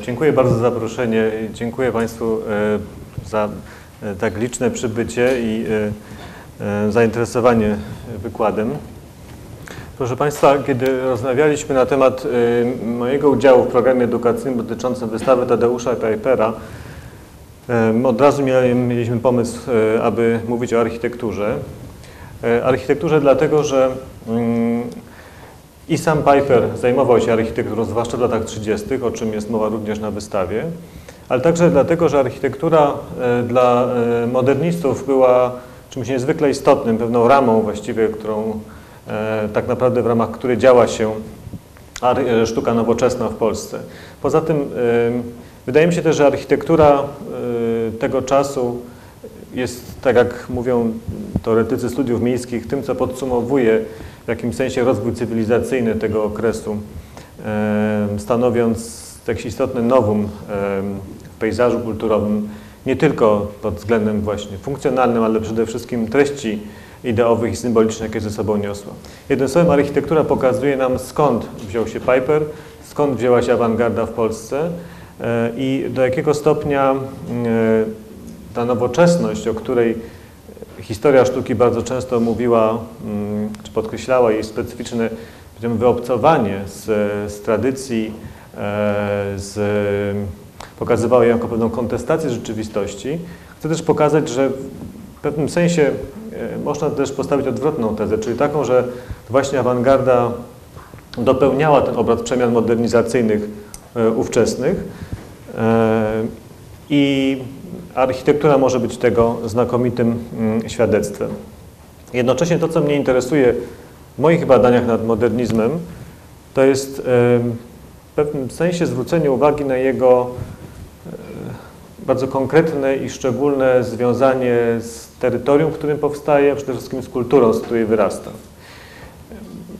Dziękuję bardzo za zaproszenie. Dziękuję Państwu za tak liczne przybycie i zainteresowanie wykładem. Proszę Państwa, kiedy rozmawialiśmy na temat mojego udziału w programie edukacyjnym dotyczącym wystawy Tadeusza Pipera, od razu mieliśmy pomysł, aby mówić o architekturze. Architekturze dlatego, że mm, i sam Piper zajmował się architekturą, zwłaszcza w latach 30., o czym jest mowa również na wystawie, ale także dlatego, że architektura dla modernistów była czymś niezwykle istotnym, pewną ramą właściwie, którą tak naprawdę w ramach której działa się sztuka nowoczesna w Polsce. Poza tym wydaje mi się też, że architektura tego czasu jest, tak jak mówią teoretycy studiów miejskich, tym, co podsumowuje w jakimś sensie rozwój cywilizacyjny tego okresu, stanowiąc jakieś istotne nowum w pejzażu kulturowym, nie tylko pod względem właśnie funkcjonalnym, ale przede wszystkim treści ideowych i symbolicznych, jakie ze sobą niosła. Jednym słowem, architektura pokazuje nam, skąd wziął się Piper, skąd wzięła się awangarda w Polsce i do jakiego stopnia ta nowoczesność, o której historia sztuki bardzo często mówiła, mm, czy podkreślała jej specyficzne wyobcowanie z, z tradycji, z, pokazywała ją jako pewną kontestację rzeczywistości. Chcę też pokazać, że w pewnym sensie można też postawić odwrotną tezę, czyli taką, że właśnie awangarda dopełniała ten obraz przemian modernizacyjnych ówczesnych i architektura może być tego znakomitym mm, świadectwem. Jednocześnie to, co mnie interesuje w moich badaniach nad modernizmem, to jest w pewnym sensie zwrócenie uwagi na jego bardzo konkretne i szczególne związanie z terytorium, w którym powstaje, a przede wszystkim z kulturą, z której wyrasta.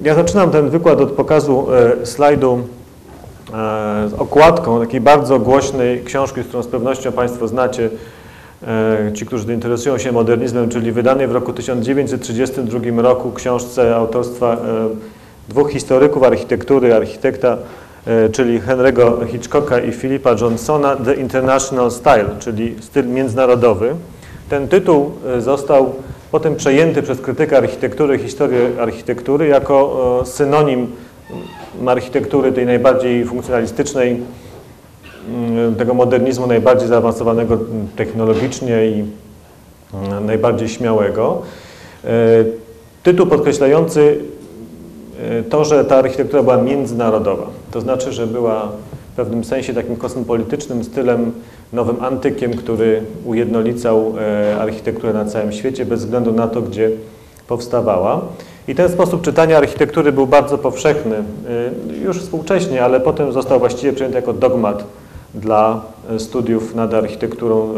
Ja zaczynam ten wykład od pokazu slajdu z okładką takiej bardzo głośnej książki, którą z pewnością Państwo znacie, ci, którzy interesują się modernizmem, czyli wydanej w roku 1932 roku książce autorstwa dwóch historyków architektury, architekta, czyli Henry'ego Hitchcocka i Philippa Johnsona, The International Style, czyli styl międzynarodowy. Ten tytuł został potem przejęty przez krytykę architektury, historię architektury jako synonim architektury tej najbardziej funkcjonalistycznej, mm, tego modernizmu najbardziej zaawansowanego technologicznie i mm, najbardziej śmiałego. E, tytuł podkreślający e, to, że ta architektura była międzynarodowa. To znaczy, że była w pewnym sensie takim kosmopolitycznym stylem, nowym antykiem, który ujednolicał e, architekturę na całym świecie bez względu na to, gdzie powstawała. I ten sposób czytania architektury był bardzo powszechny y, już współcześnie, ale potem został właściwie przyjęty jako dogmat dla studiów nad architekturą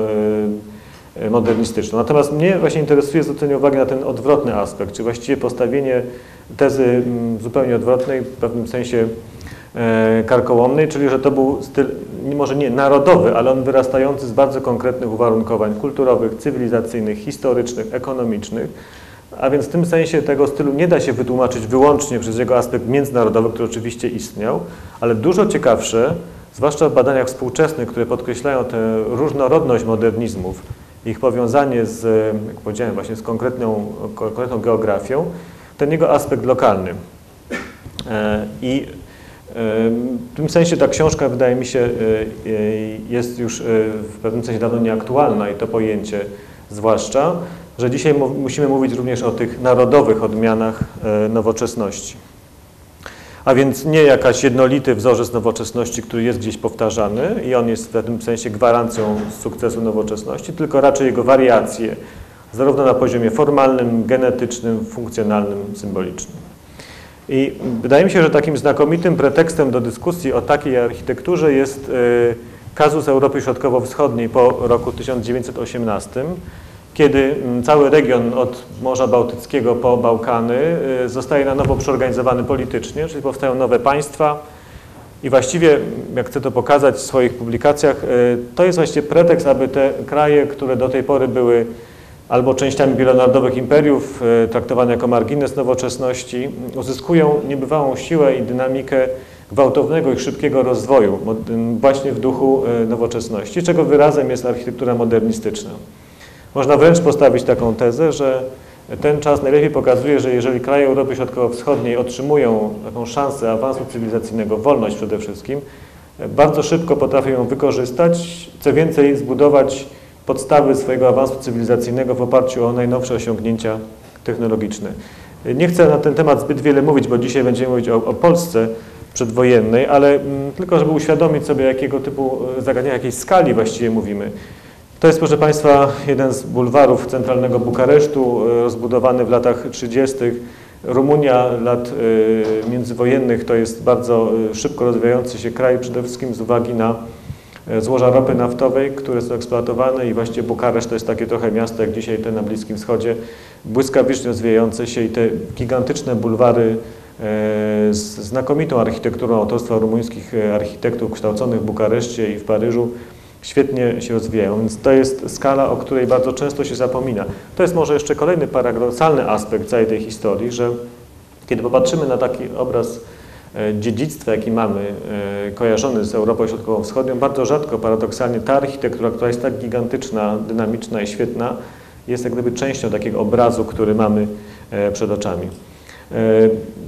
y, y, modernistyczną. Natomiast mnie właśnie interesuje zwrócenie uwagi na ten odwrotny aspekt, czy właściwie postawienie tezy mm, zupełnie odwrotnej, w pewnym sensie karkołomnej, czyli że to był styl, może nie narodowy, ale on wyrastający z bardzo konkretnych uwarunkowań kulturowych, cywilizacyjnych, historycznych, ekonomicznych, a więc w tym sensie tego stylu nie da się wytłumaczyć wyłącznie przez jego aspekt międzynarodowy, który oczywiście istniał, ale dużo ciekawsze, zwłaszcza w badaniach współczesnych, które podkreślają tę różnorodność modernizmów, ich powiązanie z, jak powiedziałem, właśnie z konkretną, konkretną geografią, ten jego aspekt lokalny. E, I e, w tym sensie ta książka, wydaje mi się, e, jest już w pewnym sensie dawno nieaktualna i to pojęcie zwłaszcza, że dzisiaj musimy mówić również o tych narodowych odmianach e, nowoczesności. A więc nie jakaś jednolity wzorzec nowoczesności, który jest gdzieś powtarzany i on jest w tym sensie gwarancją sukcesu nowoczesności, tylko raczej jego wariacje, zarówno na poziomie formalnym, genetycznym, funkcjonalnym, symbolicznym. I wydaje mi się, że takim znakomitym pretekstem do dyskusji o takiej architekturze jest e, kazus Europy Środkowo-Wschodniej po roku 1918, kiedy mm, cały region od Morza Bałtyckiego po Bałkany y, zostaje na nowo przeorganizowany politycznie, czyli powstają nowe państwa i właściwie, jak chcę to pokazać w swoich publikacjach, y, to jest właściwie pretekst, aby te kraje, które do tej pory były albo częściami wielonarodowych imperiów, y, traktowane jako margines nowoczesności, uzyskują niebywałą siłę i dynamikę gwałtownego i szybkiego rozwoju, właśnie w duchu nowoczesności, czego wyrazem jest architektura modernistyczna. Można wręcz postawić taką tezę, że ten czas najlepiej pokazuje, że jeżeli kraje Europy Środkowo-Wschodniej otrzymują taką szansę awansu cywilizacyjnego, wolność przede wszystkim, bardzo szybko potrafią ją wykorzystać, co więcej zbudować podstawy swojego awansu cywilizacyjnego w oparciu o najnowsze osiągnięcia technologiczne. Nie chcę na ten temat zbyt wiele mówić, bo dzisiaj będziemy mówić o, o Polsce przedwojennej, ale m, mm, tylko żeby uświadomić sobie, jakiego typu e, zagadnienia, jakiej skali właściwie mówimy. To jest, proszę Państwa, jeden z bulwarów centralnego Bukaresztu, e, rozbudowany w latach 30. Rumunia lat e, międzywojennych to jest bardzo e, szybko rozwijający się kraj, przede wszystkim z uwagi na złoża ropy naftowej, które są eksploatowane i właściwie Bukareszt to jest takie trochę miasto jak dzisiaj te na Bliskim Wschodzie, błyskawicznie rozwijające się i te gigantyczne bulwary z znakomitą architekturą autorstwa rumuńskich architektów kształconych w Bukareszcie i w Paryżu świetnie się rozwijają, więc to jest skala, o której bardzo często się zapomina. To jest może jeszcze kolejny paradoksalny aspekt całej tej historii, że kiedy popatrzymy na taki obraz e, dziedzictwa, jaki mamy, e, kojarzony z Europą Środkowo-Wschodnią, bardzo rzadko, paradoksalnie, ta architektura, która jest tak gigantyczna, dynamiczna i świetna, jest jak gdyby częścią takiego obrazu, który mamy e, przed oczami.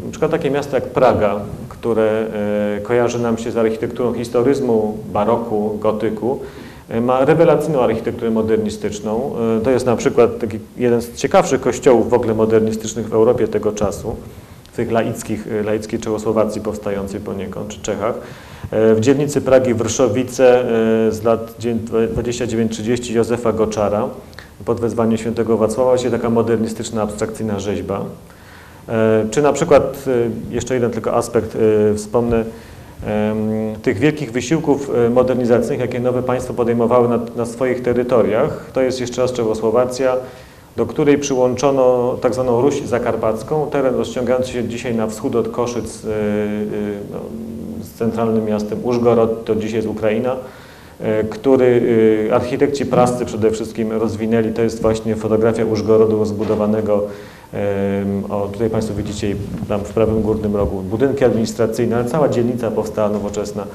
Na przykład takie miasto jak Praga, które e, kojarzy nam się z architekturą historyzmu, baroku, gotyku, e, ma rewelacyjną architekturę modernistyczną. E, to jest na przykład taki jeden z ciekawszych kościołów w ogóle modernistycznych w Europie tego czasu, w tych laickich, laickiej Czechosłowacji powstającej poniekąd, czy Czechach. W dzielnicy Pragi Wrszowice z lat 29-30 Józefa Goczara pod wezwaniem świętego Wacława się taka modernistyczna, abstrakcyjna rzeźba. E, czy na przykład, e, jeszcze jeden tylko aspekt e, wspomnę, tych wielkich wysiłków modernizacyjnych, jakie nowe państwo podejmowały na, na swoich terytoriach. To jest jeszcze raz Czechosłowacja, do której przyłączono tak zwaną Ruś Zakarpacką, teren rozciągający się dzisiaj na wschód od Koszyc no, z centralnym miastem Użgorod, to dzisiaj jest Ukraina, który architekci prascy przede wszystkim rozwinęli. To jest właśnie fotografia Użgorodu zbudowanego o, tutaj Państwo widzicie tam w prawym górnym rogu budynki administracyjne, ale cała dzielnica powstała nowoczesna.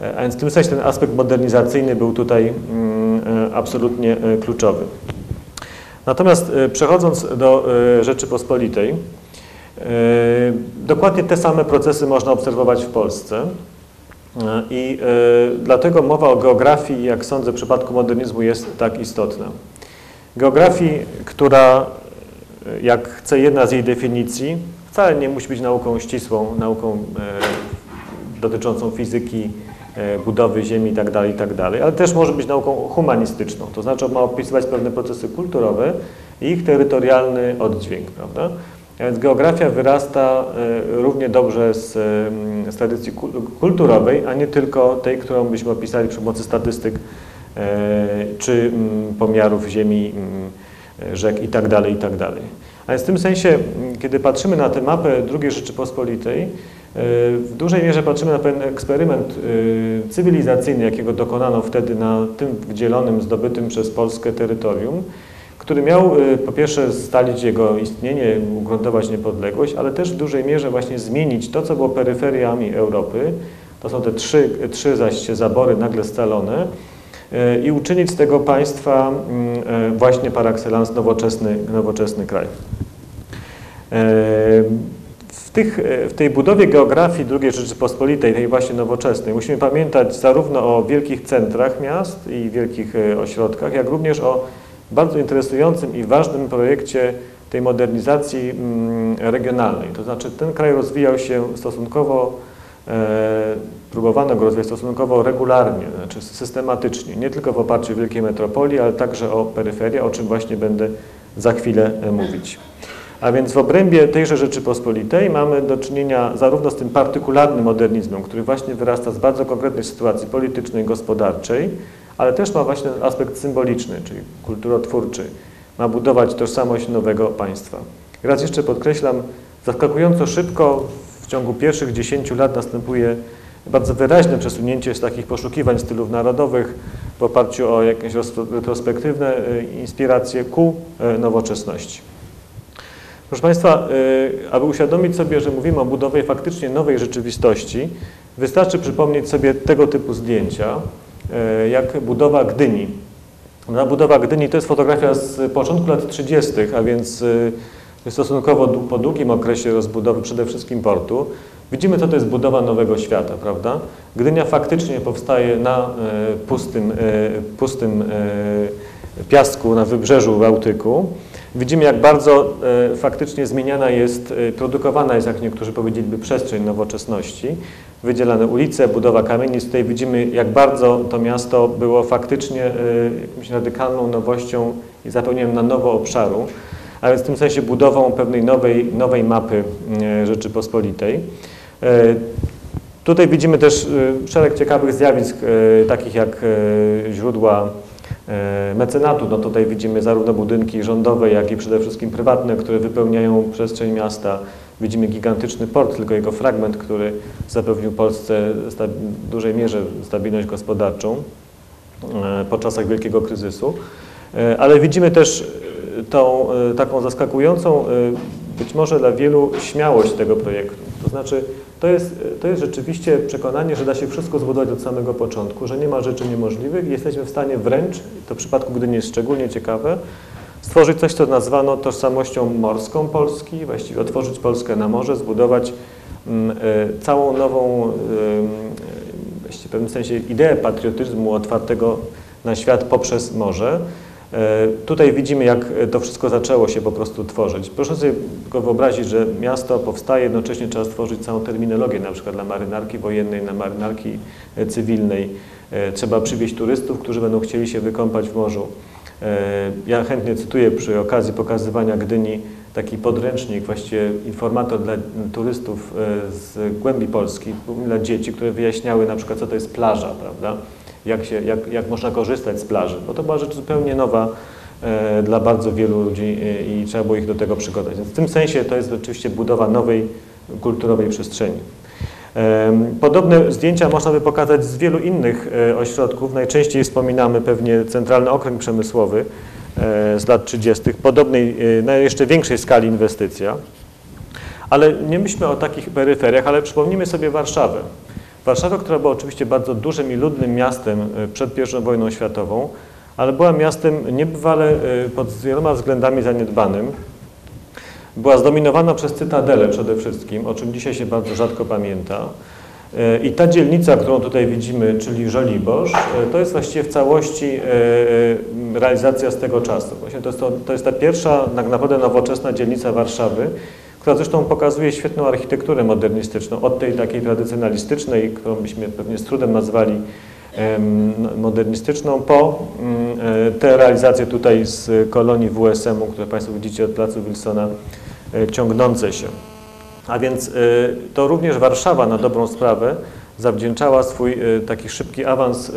E, a więc w tym sensie ten aspekt modernizacyjny był tutaj mm, e, absolutnie e, kluczowy. Natomiast przechodząc do Rzeczypospolitej, dokładnie te same procesy można obserwować w Polsce. I dlatego mowa o geografii, jak sądzę, w przypadku modernizmu jest tak istotna. Geografii, która jak chce jedna z jej definicji, wcale nie musi być nauką ścisłą, nauką e, dotyczącą fizyki, e, budowy Ziemi itd., tak itd., tak ale też może być nauką humanistyczną, to znaczy ma opisywać pewne procesy kulturowe i ich terytorialny oddźwięk, prawda? A więc geografia wyrasta e, równie dobrze z, z tradycji kulturowej, a nie tylko tej, którą byśmy opisali przy pomocy statystyk czy pomiarów Ziemi, rzek i tak dalej, i tak dalej. Ale w tym sensie, kiedy patrzymy na tę mapę II Rzeczypospolitej, e, w dużej mierze patrzymy na pewien eksperyment e, cywilizacyjny, jakiego dokonano wtedy na tym wdzielonym, zdobytym przez Polskę terytorium, który miał e, po pierwsze stalić jego istnienie, ugruntować niepodległość, ale też w dużej mierze właśnie zmienić to, co było peryferiami Europy, to są te trzy, trzy zaś zabory nagle scalone, E, i uczynić z tego państwa mm, e, właśnie par excellence nowoczesny, nowoczesny kraj. E, w, tych, w tej budowie geografii II Rzeczypospolitej, tej właśnie nowoczesnej, musimy pamiętać zarówno o wielkich centrach miast i wielkich ośrodkach, jak również o bardzo interesującym i ważnym projekcie tej modernizacji mm, regionalnej. To znaczy ten kraj rozwijał się stosunkowo E, próbowano go rozwijać stosunkowo regularnie, znaczy systematycznie, nie tylko w oparciu o wielkie metropolii, ale także o peryferię, o czym właśnie będę za chwilę e, mówić. A więc w obrębie tejże Rzeczypospolitej mamy do czynienia zarówno z tym partykularnym modernizmem, który właśnie wyrasta z bardzo konkretnej sytuacji politycznej, gospodarczej, ale też ma właśnie aspekt symboliczny, czyli kulturotwórczy. Ma budować tożsamość nowego państwa. Raz jeszcze podkreślam, zaskakująco szybko w ciągu pierwszych 10 lat następuje bardzo wyraźne przesunięcie z takich poszukiwań stylów narodowych w oparciu o jakieś retrospektywne e, inspiracje ku e, nowoczesności. Proszę Państwa, e, aby uświadomić sobie, że mówimy o budowie faktycznie nowej rzeczywistości, Wystarczy przypomnieć sobie tego typu zdjęcia, jak budowa Gdyni. Na budowa Gdyni to jest fotografia z początku lat 30., a więc stosunkowo po długim okresie rozbudowy przede wszystkim portu. Widzimy, co to jest budowa nowego świata, prawda? Gdynia faktycznie powstaje na e, pustym, pustym piasku na wybrzeżu Bałtyku. Widzimy, jak bardzo faktycznie zmieniana jest, produkowana jest, jak niektórzy powiedzieliby, przestrzeń nowoczesności wydzielane ulice, budowa kamienic. Tutaj widzimy, jak bardzo to miasto było faktycznie e, jakimś radykalną nowością i zapełnieniem na nowo obszaru, a więc w tym sensie budową pewnej nowej, nowej mapy e, Rzeczypospolitej. E, tutaj widzimy też szereg ciekawych zjawisk, takich jak źródła mecenatu. No tutaj widzimy zarówno budynki rządowe, jak i przede wszystkim prywatne, które wypełniają przestrzeń miasta. Widzimy gigantyczny port, tylko jego fragment, który zapewnił Polsce w dużej mierze stabilność gospodarczą e, po czasach wielkiego kryzysu. E, ale widzimy też e, tą taką zaskakującą, być może dla wielu, śmiałość tego projektu. To znaczy, to jest, to jest rzeczywiście przekonanie, że da się wszystko zbudować od samego początku, że nie ma rzeczy niemożliwych i jesteśmy w stanie wręcz, to w przypadku gdy nie jest szczególnie ciekawe, stworzyć coś, co nazwano tożsamością morską Polski, właściwie otworzyć Polskę na morze, zbudować mm, e, całą nową, w pewnym sensie ideę patriotyzmu otwartego na świat poprzez morze. E, tutaj widzimy, jak to wszystko zaczęło się po prostu tworzyć. Proszę sobie tylko wyobrazić, że miasto powstaje, jednocześnie trzeba stworzyć całą terminologię, na przykład dla marynarki wojennej, na marynarki e, cywilnej. Trzeba przywieźć turystów, którzy będą chcieli się wykąpać w morzu. E, ja chętnie cytuję przy okazji pokazywania Gdyni taki podręcznik, właściwie informator dla turystów e, z głębi Polski, dla dzieci, które wyjaśniały na przykład, co to jest plaża, prawda? Jak, się, jak, jak można korzystać z plaży, bo to była rzecz zupełnie nowa e, dla bardzo wielu ludzi i trzeba było ich do tego przygotować. Więc w tym sensie to jest oczywiście budowa nowej kulturowej przestrzeni. Podobne zdjęcia można by pokazać z wielu innych e, ośrodków. Najczęściej wspominamy pewnie Centralny Okręg Przemysłowy e, z lat 30., podobnej, e, na jeszcze większej skali inwestycja. Ale nie myślmy o takich peryferiach, ale przypomnijmy sobie Warszawę. Warszawę, która była oczywiście bardzo dużym i ludnym miastem przed I wojną światową, ale była miastem niebywale pod wieloma względami zaniedbanym była zdominowana przez Cytadelę przede wszystkim, o czym dzisiaj się bardzo rzadko pamięta. E, I ta dzielnica, którą tutaj widzimy, czyli Żoliborz, e, to jest właściwie w całości e, realizacja z tego czasu. Właśnie to, jest to, to jest ta pierwsza, tak naprawdę nowoczesna dzielnica Warszawy, która zresztą pokazuje świetną architekturę modernistyczną, od tej takiej tradycjonalistycznej, którą byśmy pewnie z trudem nazwali modernistyczną, po mm, te realizacje tutaj z kolonii WSM-u, które Państwo widzicie od placu Wilsona E, ciągnące się. A więc e, to również Warszawa na dobrą sprawę zawdzięczała swój e, taki szybki awans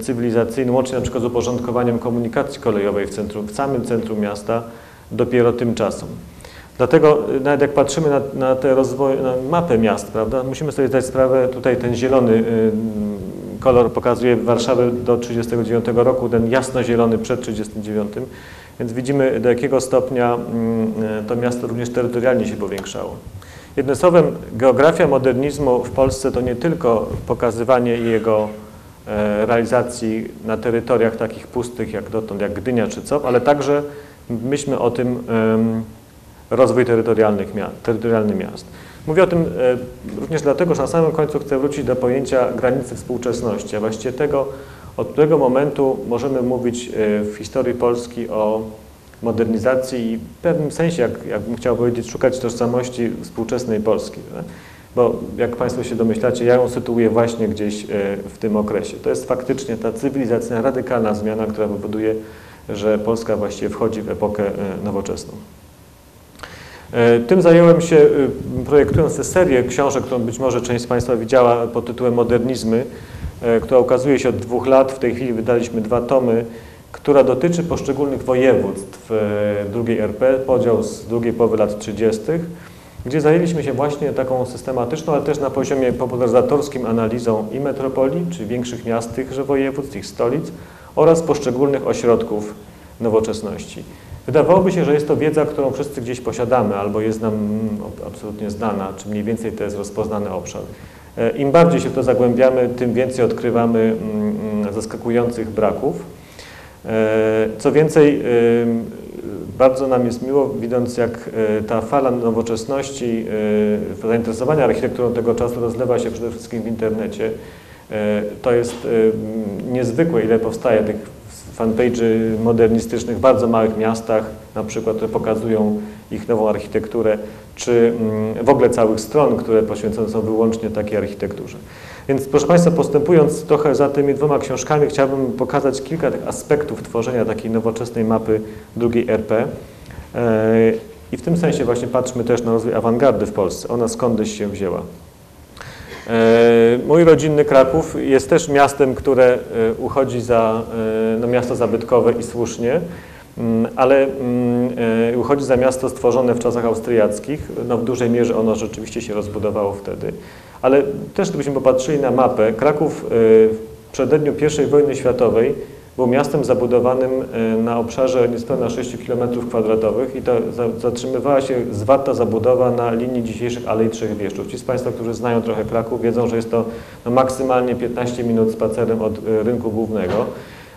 cywilizacyjny, łącznie na przykład z uporządkowaniem komunikacji kolejowej w, centrum, w samym centrum miasta dopiero tymczasem. Dlatego nawet jak patrzymy na, na tę rozwoj, na mapę miast, prawda, musimy sobie zdać sprawę, tutaj ten zielony kolor pokazuje Warszawę do 1939 roku, ten jasno-zielony przed 1939 więc widzimy, do jakiego stopnia mm, e, to miasto również terytorialnie się powiększało. Jednym słowem, geografia modernizmu w Polsce to nie tylko pokazywanie jego e, realizacji na terytoriach takich pustych jak dotąd, jak Gdynia czy co, ale także myślmy o tym rozwój terytorialnych miast, terytorialny miast. Mówię o tym e, również dlatego, że na samym końcu chcę wrócić do pojęcia granicy współczesności, a właściwie tego, od którego momentu możemy mówić e, w historii Polski o modernizacji i w pewnym sensie, jak, jakbym chciał powiedzieć, szukać tożsamości współczesnej Polski. Bo jak Państwo się domyślacie, ja ją sytuuję właśnie gdzieś e, w tym okresie. To jest faktycznie ta cywilizacyjna, radykalna zmiana, która powoduje, że Polska właściwie wchodzi w epokę nowoczesną. Tym zająłem się projektując tę serię książek, którą być może część z Państwa widziała pod tytułem Modernizmy, E, która ukazuje się od dwóch lat, w tej chwili wydaliśmy dwa tomy, która dotyczy poszczególnych województw e, drugiej RP, podział z drugiej połowy lat 30., gdzie zajęliśmy się właśnie taką systematyczną, ale też na poziomie popularyzatorskim analizą i metropolii, czy większych miast tychże województw, ich stolic oraz poszczególnych ośrodków nowoczesności. Wydawałoby się, że jest to wiedza, którą wszyscy gdzieś posiadamy albo jest nam mm, absolutnie znana, czy mniej więcej to jest rozpoznany obszar. E, Im bardziej się w to zagłębiamy, tym więcej odkrywamy mm, mm, zaskakujących braków. E, Co więcej, bardzo nam jest miło, widząc jak e, ta fala nowoczesności, zainteresowania architekturą tego czasu rozlewa się przede wszystkim w internecie. To jest niezwykłe, ile powstaje tych fanpage'y modernistycznych w bardzo małych miastach, na przykład, które pokazują ich nową architekturę, czy mm, w ogóle całych stron, które poświęcone są wyłącznie takiej architekturze. Więc proszę Państwa, postępując trochę za tymi dwoma książkami, chciałbym pokazać kilka tych aspektów tworzenia takiej nowoczesnej mapy drugiej RP. E, I w tym sensie właśnie patrzmy też na rozwój awangardy w Polsce. Ona skądś się wzięła. E, Mój rodzinny Kraków jest też miastem, które e, uchodzi za e, no, miasto zabytkowe i słusznie, mm, ale mm, uchodzi za miasto stworzone w czasach austriackich. No, w dużej mierze ono rzeczywiście się rozbudowało wtedy. Ale też gdybyśmy popatrzyli na mapę, Kraków w przededniu I wojny światowej był miastem zabudowanym e, na obszarze niespełna 6 km kwadratowych i to za- zatrzymywała się zwarta zabudowa na linii dzisiejszych Alei Trzech Wieszczów. Ci z Państwa, którzy znają trochę Kraków, wiedzą, że jest to no, maksymalnie 15 minut spacerem od e, rynku głównego,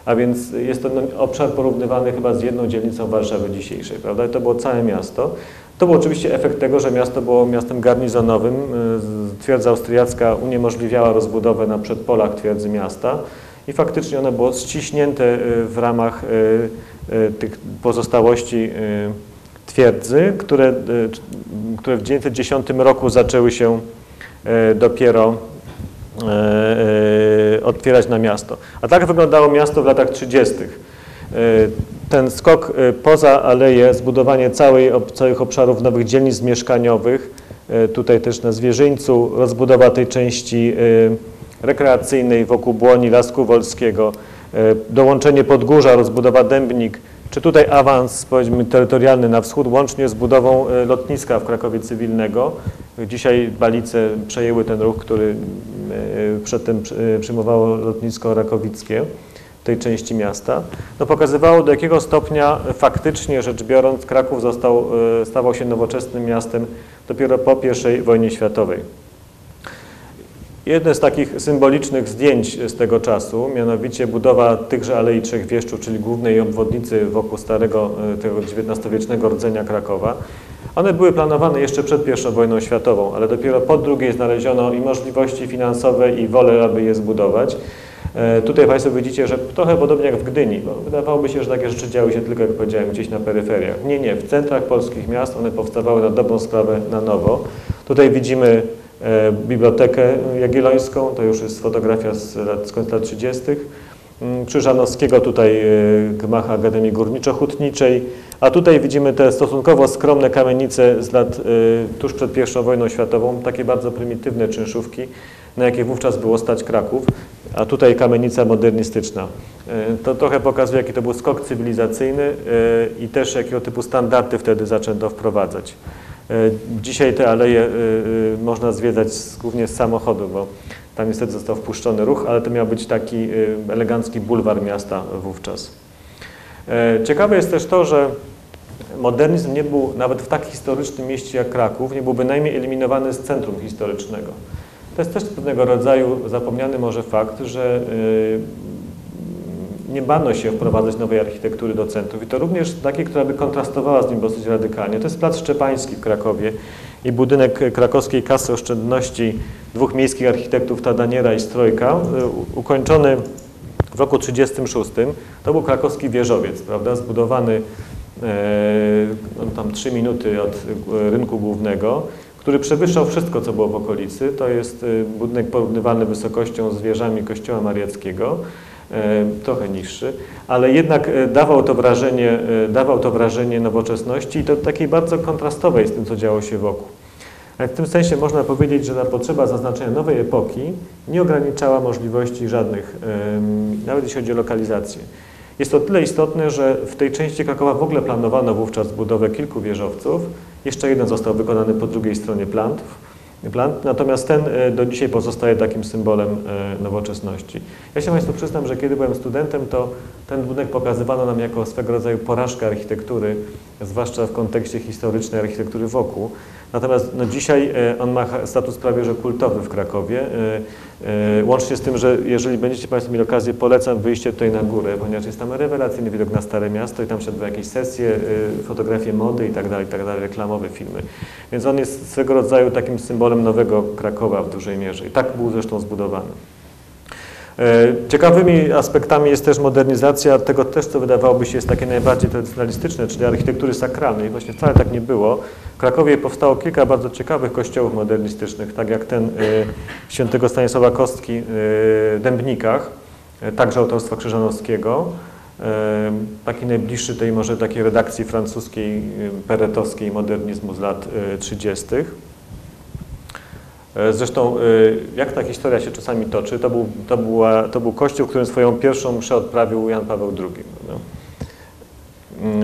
a więc jest to no, obszar porównywany chyba z jedną dzielnicą Warszawy dzisiejszej, prawda? I to było całe miasto. To był oczywiście efekt tego, że miasto było miastem garnizonowym. E, Twierdza austriacka uniemożliwiała rozbudowę na przedpolach twierdzy miasta i faktycznie ono było ściśnięte y, w ramach y, y, tych pozostałości twierdzy, które, które w 1910 roku zaczęły się dopiero otwierać na miasto. A tak wyglądało miasto w latach 30. Y, Ten skok poza aleję, zbudowanie całej, całych obszarów nowych dzielnic mieszkaniowych, tutaj też na Zwierzyńcu, rozbudowa tej części rekreacyjnej wokół Błoni, Lasku Wolskiego, e, dołączenie Podgórza, rozbudowa Dębnik, czy tutaj awans powiedzmy terytorialny na wschód, łącznie z budową e, lotniska w Krakowie Cywilnego. Dzisiaj Balice przejęły ten ruch, który e, przedtem przyjmowało lotnisko rakowickie tej części miasta. No pokazywało do jakiego stopnia faktycznie rzecz biorąc Kraków został, stawał się nowoczesnym miastem dopiero po I wojnie światowej. Jedne z takich symbolicznych zdjęć z tego czasu, mianowicie budowa tychże Alei Trzech Wieszczów, czyli głównej obwodnicy wokół starego, e, tego XIX-wiecznego rdzenia Krakowa. One były planowane jeszcze przed I wojną światową, ale dopiero po drugiej znaleziono i możliwości finansowe i wolę, aby je zbudować. E, Tutaj Państwo widzicie, że trochę podobnie jak w Gdyni, bo wydawałoby się, że takie rzeczy działy się tylko, jak powiedziałem, gdzieś na peryferiach. Nie, nie, w centrach polskich miast one powstawały na dobrą sprawę na nowo. Tutaj widzimy Bibliotekę Jagiellońską, to już jest fotografia z, lat, z lat 30. Mm, Krzyżanowskiego, tutaj e, gmach Akademii Górniczo-Hutniczej, a tutaj widzimy te stosunkowo skromne kamienice z lat e, tuż przed I wojną światową, takie bardzo prymitywne czynszówki, na jakie wówczas było stać Kraków, a tutaj kamienica modernistyczna. E, To trochę pokazuje, jaki to był skok cywilizacyjny e, i też jakiego typu standardy wtedy zaczęto wprowadzać. E, Dzisiaj te aleje e, e, można zwiedzać głównie z samochodu, bo tam niestety został wpuszczony ruch, ale to miał być taki elegancki bulwar miasta wówczas. Ciekawe jest też to, że modernizm nie był nawet w tak historycznym mieście jak Kraków, nie był bynajmniej eliminowany z centrum historycznego. To jest też pewnego rodzaju zapomniany może fakt, że nie bano się wprowadzać nowej architektury do centrum i to również takiej, która by kontrastowała z nim dosyć radykalnie. To jest Plac Szczepański w Krakowie i budynek krakowskiej Kasy Oszczędności dwóch miejskich architektów Tadaniera i Strojka, y, ukończony w roku 1936. To był krakowski wieżowiec, prawda, zbudowany no, tam 3 minuty od e, rynku głównego, który przewyższał wszystko, co było w okolicy. To jest e, budynek porównywalny wysokością z wieżami kościoła mariackiego, trochę niższy, ale jednak e, dawał to wrażenie, e, dawał to wrażenie nowoczesności i to takiej bardzo kontrastowej z tym, co działo się wokół. W tym sensie można powiedzieć, że ta potrzeba zaznaczenia nowej epoki nie ograniczała możliwości żadnych, nawet jeśli chodzi o lokalizację. Jest to tyle istotne, że w tej części Krakowa w ogóle planowano wówczas budowę kilku wieżowców. Jeszcze jeden został wykonany po drugiej stronie plantów. Plan, natomiast ten do dzisiaj pozostaje takim symbolem nowoczesności. Ja się Państwu przyznam, że kiedy byłem studentem, to ten budynek pokazywano nam jako swego rodzaju porażkę architektury, zwłaszcza w kontekście historycznej architektury wokół. Natomiast no, dzisiaj e, on ma status prawie że kultowy w Krakowie. E, e, łącznie z tym, że jeżeli będziecie Państwo mieli okazję, polecam wyjście tutaj na górę, ponieważ jest tam rewelacyjny widok na Stare Miasto i tam się odbywa jakieś sesje, fotografie mody i tak dalej, tak dalej, reklamowe filmy. Więc on jest swego rodzaju takim symbolem nowego Krakowa w dużej mierze i tak był zresztą zbudowany. E, ciekawymi aspektami jest też modernizacja tego też, co wydawałoby się jest takie najbardziej tradycjonalistyczne, czyli architektury sakralnej. Właśnie wcale tak nie było. W Krakowie powstało kilka bardzo ciekawych kościołów modernistycznych, tak jak ten e, świętego Stanisława Kostki w Dębnikach, e, także autorstwa Krzyżanowskiego, taki najbliższy tej może takiej redakcji francuskiej, peretowskiej modernizmu z lat 30. E, zresztą, e, jak ta historia się czasami toczy, to był, to była, to był kościół, w którym swoją pierwszą mszę odprawił Jan Paweł II. No.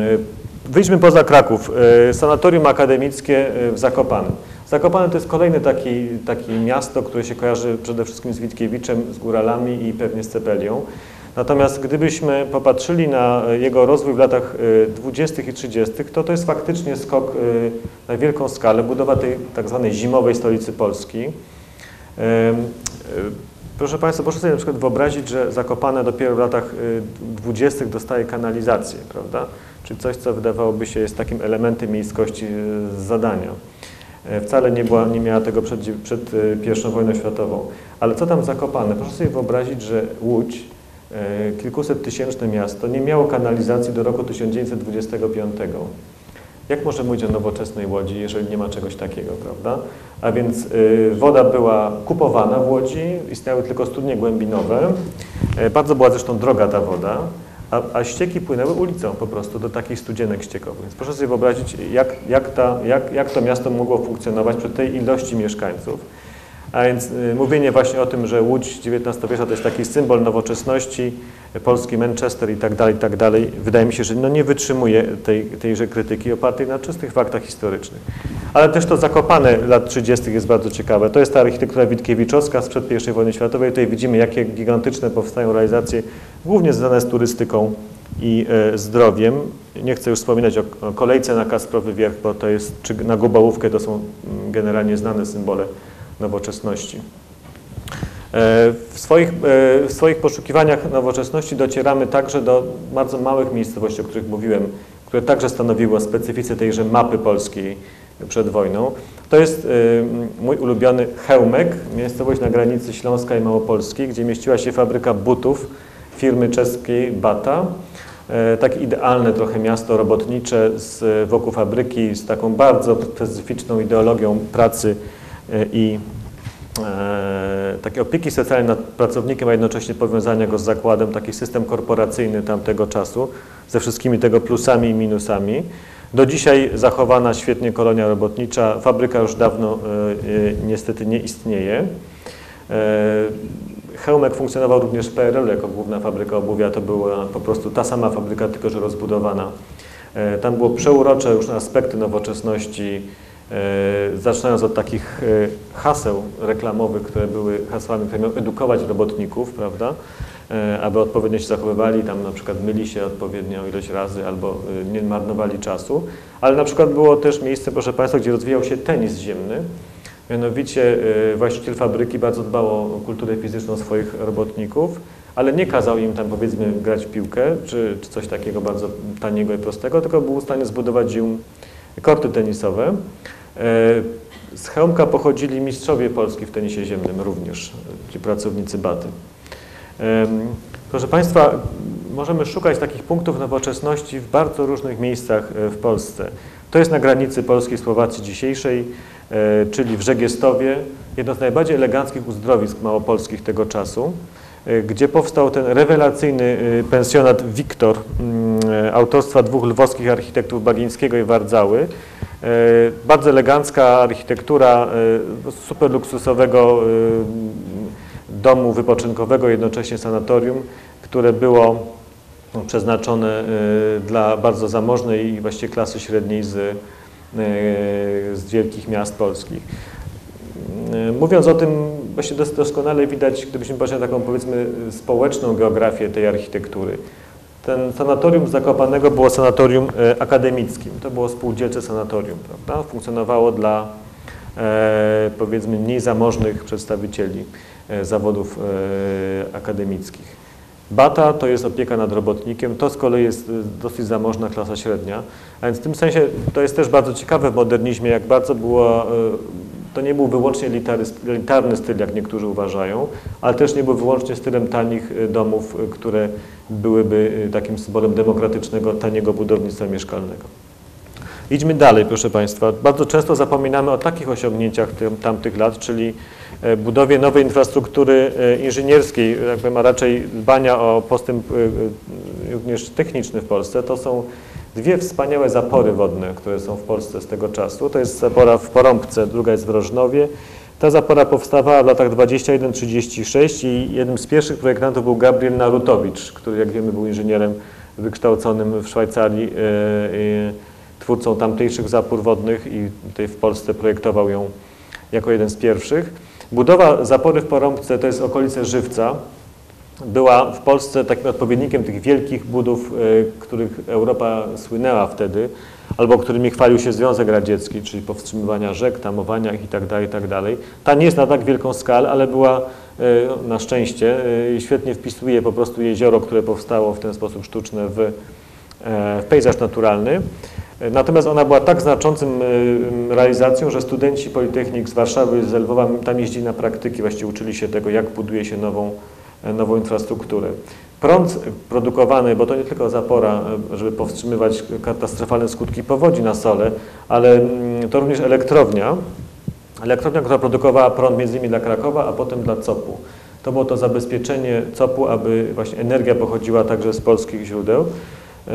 E, wyjdźmy poza Kraków. Sanatorium akademickie w Zakopanem. Zakopane to jest kolejne taki, taki miasto, które się kojarzy przede wszystkim z Witkiewiczem, z góralami i pewnie z Cepelią. Natomiast gdybyśmy popatrzyli na jego rozwój w latach 20. i 30., to to jest faktycznie skok y, na wielką skalę, budowa tej tak zwanej zimowej stolicy Polski. Proszę Państwa, proszę sobie na przykład wyobrazić, że Zakopane dopiero w latach 20. dostaje kanalizację, prawda? Czyli coś, co wydawałoby się jest takim elementem miejskości z zadania. Wcale nie, była, nie miała tego przed, przed I wojną światową. Ale co tam Zakopane? Proszę sobie wyobrazić, że Łódź E, kilkuset tysięczne miasto nie miało kanalizacji do roku 1925. Jak może mówić o nowoczesnej Łodzi, jeżeli nie ma czegoś takiego, prawda? A więc y, woda była kupowana w Łodzi, istniały tylko studnie głębinowe. Y, bardzo była zresztą droga ta woda, a, a, ścieki płynęły ulicą po prostu do takich studzienek ściekowych. Więc proszę sobie wyobrazić, jak, jak, ta, jak, jak to miasto mogło funkcjonować przy tej ilości mieszkańców. A więc y, mówienie właśnie o tym, że Łódź XIX-wieczna to jest taki symbol nowoczesności, polski Manchester i tak dalej, i tak dalej, wydaje mi się, że no nie wytrzymuje tej, tejże krytyki opartej na czystych faktach historycznych. Ale też to Zakopane lat 30. jest bardzo ciekawe. To jest ta architektura Witkiewiczowska sprzed I wojny światowej. Tutaj widzimy, jakie gigantyczne powstają realizacje, głównie związane z turystyką i e, zdrowiem. Nie chcę już wspominać o, o kolejce na Kasprowy Wierch, bo to jest, czy na Gubałówkę to są mm, generalnie znane symbole nowoczesności. E, w swoich, e, w swoich poszukiwaniach nowoczesności docieramy także do bardzo małych miejscowości, o których mówiłem, które także stanowiły o specyfice tejże mapy polskiej przed wojną. To jest e, mój ulubiony Chełmek, miejscowość na granicy Śląska i Małopolski, gdzie mieściła się fabryka butów firmy czeskiej Bata. Takie idealne trochę miasto robotnicze z, wokół fabryki z taką bardzo specyficzną ideologią pracy i e, takiej opieki socjalnej nad pracownikiem, a jednocześnie powiązania go z zakładem, taki system korporacyjny tamtego czasu, ze wszystkimi tego plusami i minusami. Do dzisiaj zachowana świetnie kolonia robotnicza, fabryka już dawno e, e, niestety nie istnieje. Chełmek funkcjonował również w PRL jako główna fabryka obuwia, to była po prostu ta sama fabryka, tylko że rozbudowana. Tam było przeurocze różne aspekty nowoczesności, E, zaczynając od takich e, haseł reklamowych, które były hasłami, które miały edukować robotników, prawda, e, aby odpowiednio się zachowywali, tam na przykład myli się odpowiednią ilość razy albo nie marnowali czasu, ale na przykład było też miejsce, proszę Państwa, gdzie rozwijał się tenis ziemny, mianowicie właściciel fabryki bardzo dbał o kulturę fizyczną swoich robotników, ale nie kazał im tam powiedzmy grać piłkę, czy, czy coś takiego bardzo taniego i prostego, tylko był w stanie zbudować im korty tenisowe. E, z Chełmka pochodzili mistrzowie Polski w tenisie ziemnym również, ci pracownicy Baty. Proszę Państwa, możemy szukać takich punktów nowoczesności w bardzo różnych miejscach e, w Polsce. To jest na granicy Polskiej Słowacji dzisiejszej, e, czyli w Żegiestowie, jedno z najbardziej eleganckich uzdrowisk małopolskich tego czasu, gdzie powstał ten rewelacyjny pensjonat Wiktor, mm, autorstwa dwóch lwowskich architektów Bagińskiego i Wardzały, E, bardzo elegancka architektura e, super luksusowego e, domu wypoczynkowego, jednocześnie sanatorium, które było no, przeznaczone dla bardzo zamożnej i właściwie klasy średniej z, z wielkich miast polskich. Mówiąc o tym, właśnie doskonale widać, gdybyśmy patrzyli na taką powiedzmy społeczną geografię tej architektury. Ten sanatorium Zakopanego było sanatorium e, akademickim. To było spółdzielcze sanatorium, prawda? Funkcjonowało dla e, powiedzmy mniej zamożnych przedstawicieli e, zawodów akademickich. Bata to jest opieka nad robotnikiem, to z kolei jest dosyć zamożna klasa średnia. A więc w tym sensie to jest też bardzo ciekawe w modernizmie, jak bardzo było, e, to nie był wyłącznie elitarny styl, jak niektórzy uważają, ale też nie był wyłącznie stylem tanich e, domów, które byłyby takim symbolem demokratycznego, taniego budownictwa mieszkalnego. Idźmy dalej, proszę Państwa. Bardzo często zapominamy o takich osiągnięciach tamtych lat, czyli E, budowie nowej infrastruktury e, inżynierskiej, jakby ma raczej dbania o postęp również techniczny w Polsce, to są dwie wspaniałe zapory wodne, które są w Polsce z tego czasu. To jest zapora w Porąbce, druga jest w Rożnowie. Ta zapora powstawała w latach 21-36 i jednym z pierwszych projektantów był Gabriel Narutowicz, który jak wiemy był inżynierem wykształconym w Szwajcarii, twórcą tamtejszych zapór wodnych i tutaj w Polsce projektował ją jako jeden z pierwszych. Budowa zapory w Porąbce, to jest okolice Żywca, była w Polsce takim odpowiednikiem tych wielkich budów, e, których Europa słynęła wtedy, albo którymi chwalił się Związek Radziecki, czyli powstrzymywania rzek, tamowania ich itd., tak itd. Tak Ta nie jest na tak wielką skalę, ale była e, na szczęście, e, świetnie wpisuje po prostu jezioro, które powstało w ten sposób sztuczne w, w pejzaż naturalny. Natomiast ona była tak znaczącym realizacją, że studenci Politechnik z Warszawy, z Lwowa tam jeździli na praktyki, właściwie uczyli się tego, jak buduje się nową, nową infrastrukturę. Prąd produkowany, bo to nie tylko zapora, żeby powstrzymywać katastrofalne skutki powodzi na Sole, ale mm, to również elektrownia. Elektrownia, która produkowała prąd między innymi dla Krakowa, a potem dla COP-u. To było to zabezpieczenie COP-u, aby właśnie energia pochodziła także z polskich źródeł. E,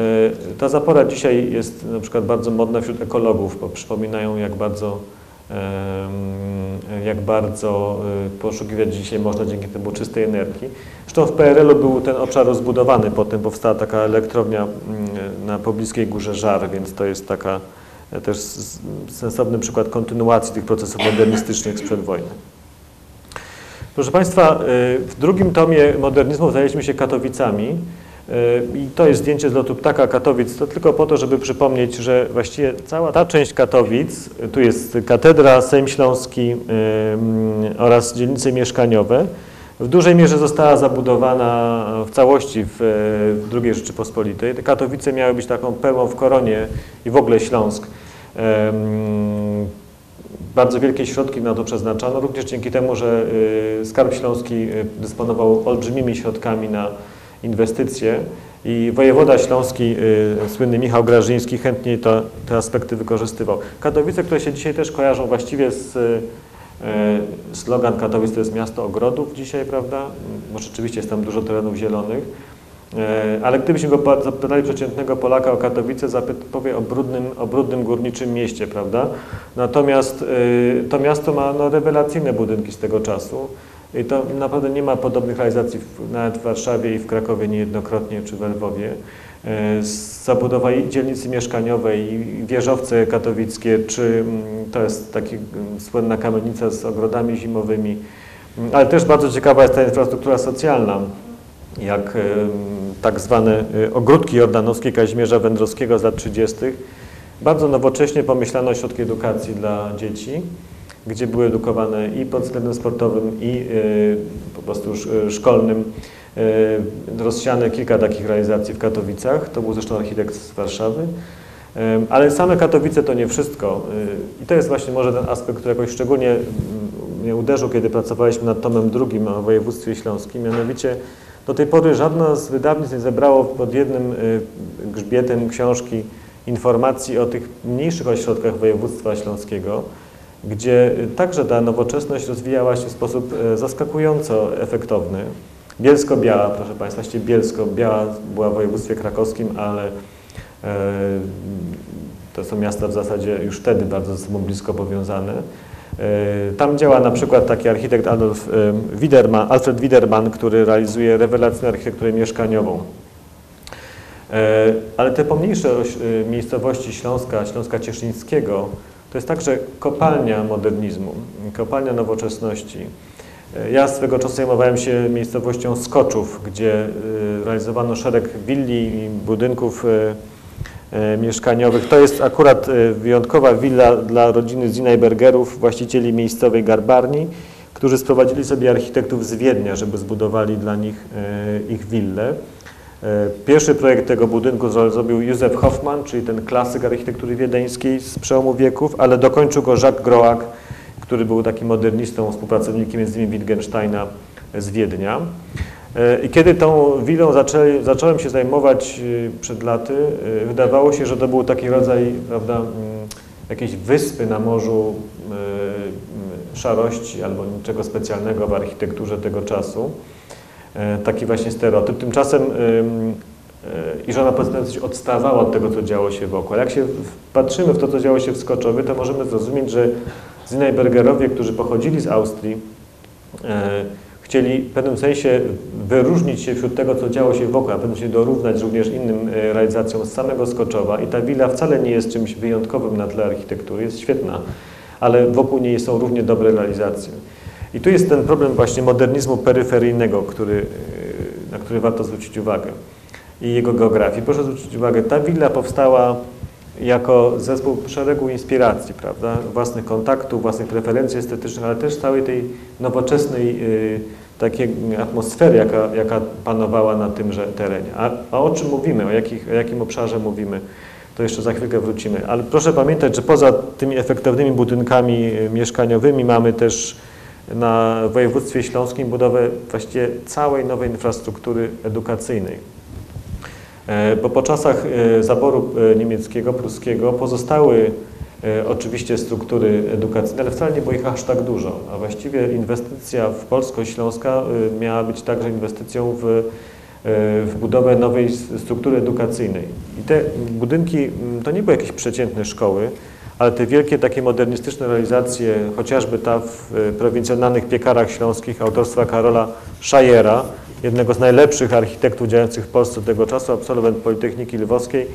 ta zapora dzisiaj jest na przykład bardzo modna wśród ekologów, bo przypominają jak bardzo, jak bardzo e, poszukiwać dzisiaj można dzięki temu czystej energii. Zresztą w PRL-u był ten obszar rozbudowany, potem powstała taka elektrownia mm, na pobliskiej Górze Żar, więc to jest taka e, też sensowny przykład kontynuacji tych procesów modernistycznych sprzed wojny. Proszę Państwa, w drugim tomie modernizmu zajęliśmy się Katowicami. I to jest zdjęcie z lotu ptaka Katowic, to tylko po to, żeby przypomnieć, że właściwie cała ta część Katowic, tu jest katedra, Sejm Śląski oraz dzielnice mieszkaniowe, w dużej mierze została zabudowana w całości w, II Rzeczypospolitej. Te Katowice miały być taką perłą w koronie i w ogóle Śląsk. Bardzo wielkie środki na to przeznaczano, również dzięki temu, że y, Skarb Śląski y, dysponował olbrzymimi środkami na inwestycje i wojewoda śląski, y, słynny Michał Grażyński, chętnie to, te aspekty wykorzystywał. Katowice, które się dzisiaj też kojarzą właściwie z y, slogan Katowic to jest miasto ogrodów dzisiaj, prawda? Bo rzeczywiście jest tam dużo terenów zielonych. Y, ale gdybyśmy go zapytali przeciętnego Polaka o Katowice, powie o brudnym, o brudnym górniczym mieście, prawda? Natomiast y, to miasto ma no, rewelacyjne budynki z tego czasu. I to naprawdę nie ma podobnych realizacji w, nawet w Warszawie i w Krakowie niejednokrotnie, czy w Lwowie. E, zabudowa dzielnicy mieszkaniowej, i wieżowce katowickie, czy mm, to jest taka mm, słynna kamienica z ogrodami zimowymi, mm, ale też bardzo ciekawa jest ta infrastruktura socjalna, jak tak zwane y, ogródki jordanowskie Kazimierza Wędrowskiego z lat 30. Bardzo nowocześnie pomyślano o środki edukacji dla dzieci gdzie były edukowane i pod względem sportowym, i y, po prostu y, szkolnym. Y, rozsiane kilka takich realizacji w Katowicach. To był zresztą architekt z Warszawy. Ale same Katowice to nie wszystko. I to jest właśnie może ten aspekt, który jakoś szczególnie mm, mnie uderzył, kiedy pracowaliśmy nad tomem drugim o województwie śląskim. Mianowicie do tej pory żadna z wydawnictw nie zebrało pod jednym grzbietem książki informacji o tych mniejszych ośrodkach województwa śląskiego gdzie także ta nowoczesność rozwijała się w sposób e, zaskakująco efektowny. Bielsko-Biała, proszę Państwa, Bielsko-Biała była w województwie krakowskim, ale e, to są miasta w zasadzie już wtedy bardzo ze sobą blisko powiązane. Tam działa na przykład taki architekt Adolf Widerman, Alfred Widerman, który realizuje rewelacyjną architekturę mieszkaniową. Ale te pomniejsze miejscowości Śląska, Śląska Cieszyńskiego, to jest także kopalnia modernizmu, kopalnia nowoczesności. Ja swego czasu zajmowałem się miejscowością Skoczów, gdzie realizowano szereg willi i budynków mieszkaniowych. To jest akurat wyjątkowa willa dla rodziny Zinajbergerów, właścicieli miejscowej garbarni, którzy sprowadzili sobie architektów z Wiednia, żeby zbudowali dla nich ich willę. E, pierwszy projekt tego budynku zrobił Józef Hoffman, czyli ten klasyk architektury wiedeńskiej z przełomu wieków, ale dokończył go Jacques Groac, który był takim modernistą, współpracownikiem między innymi Wittgensteina z Wiednia. E, I kiedy tą willą zaczęli, zacząłem się zajmować e, przed laty, wydawało się, że to był taki rodzaj prawda, mm, jakiejś wyspy na morzu szarości albo niczego specjalnego w architekturze tego czasu. E, taki właśnie stereotyp. Tymczasem e, i żona pozytywnie odstawała od tego, co działo się wokół. Jak się patrzymy w to, co działo się w Skoczowie, to możemy zrozumieć, że Zinajbergerowie, którzy pochodzili z Austrii, e, chcieli w pewnym sensie wyróżnić się wśród tego, co działo się wokół, a pewnym się dorównać również innym realizacjom z samego Skoczowa. I ta willa wcale nie jest czymś wyjątkowym na tle architektury, jest świetna, ale wokół niej są równie dobre realizacje. I tu jest ten problem właśnie modernizmu peryferyjnego, który, y, na który warto zwrócić uwagę i jego geografii. Proszę zwrócić uwagę, ta willa powstała jako zespół szeregu inspiracji, prawda? własnych kontaktów, własnych preferencji estetycznych, ale też całej tej nowoczesnej y, takiej atmosfery, jaka, jaka panowała na tymże terenie. A, a o czym mówimy, o, jakich, o jakim obszarze mówimy, to jeszcze za chwilkę wrócimy. Ale proszę pamiętać, że poza tymi efektywnymi budynkami y, mieszkaniowymi mamy też na województwie śląskim budowę właściwie całej nowej infrastruktury edukacyjnej. E, bo po czasach e, zaboru e, niemieckiego, pruskiego pozostały oczywiście struktury edukacyjne, ale wcale nie było ich aż tak dużo. A właściwie inwestycja w Polsko-Śląska miała być także inwestycją w, w budowę nowej struktury edukacyjnej. I te budynki to nie były jakieś przeciętne szkoły, ale te wielkie takie modernistyczne realizacje, chociażby ta w e, prowincjonalnych piekarach śląskich autorstwa Karola Szajera, jednego z najlepszych architektów działających w Polsce tego czasu, absolwent Politechniki Lwowskiej,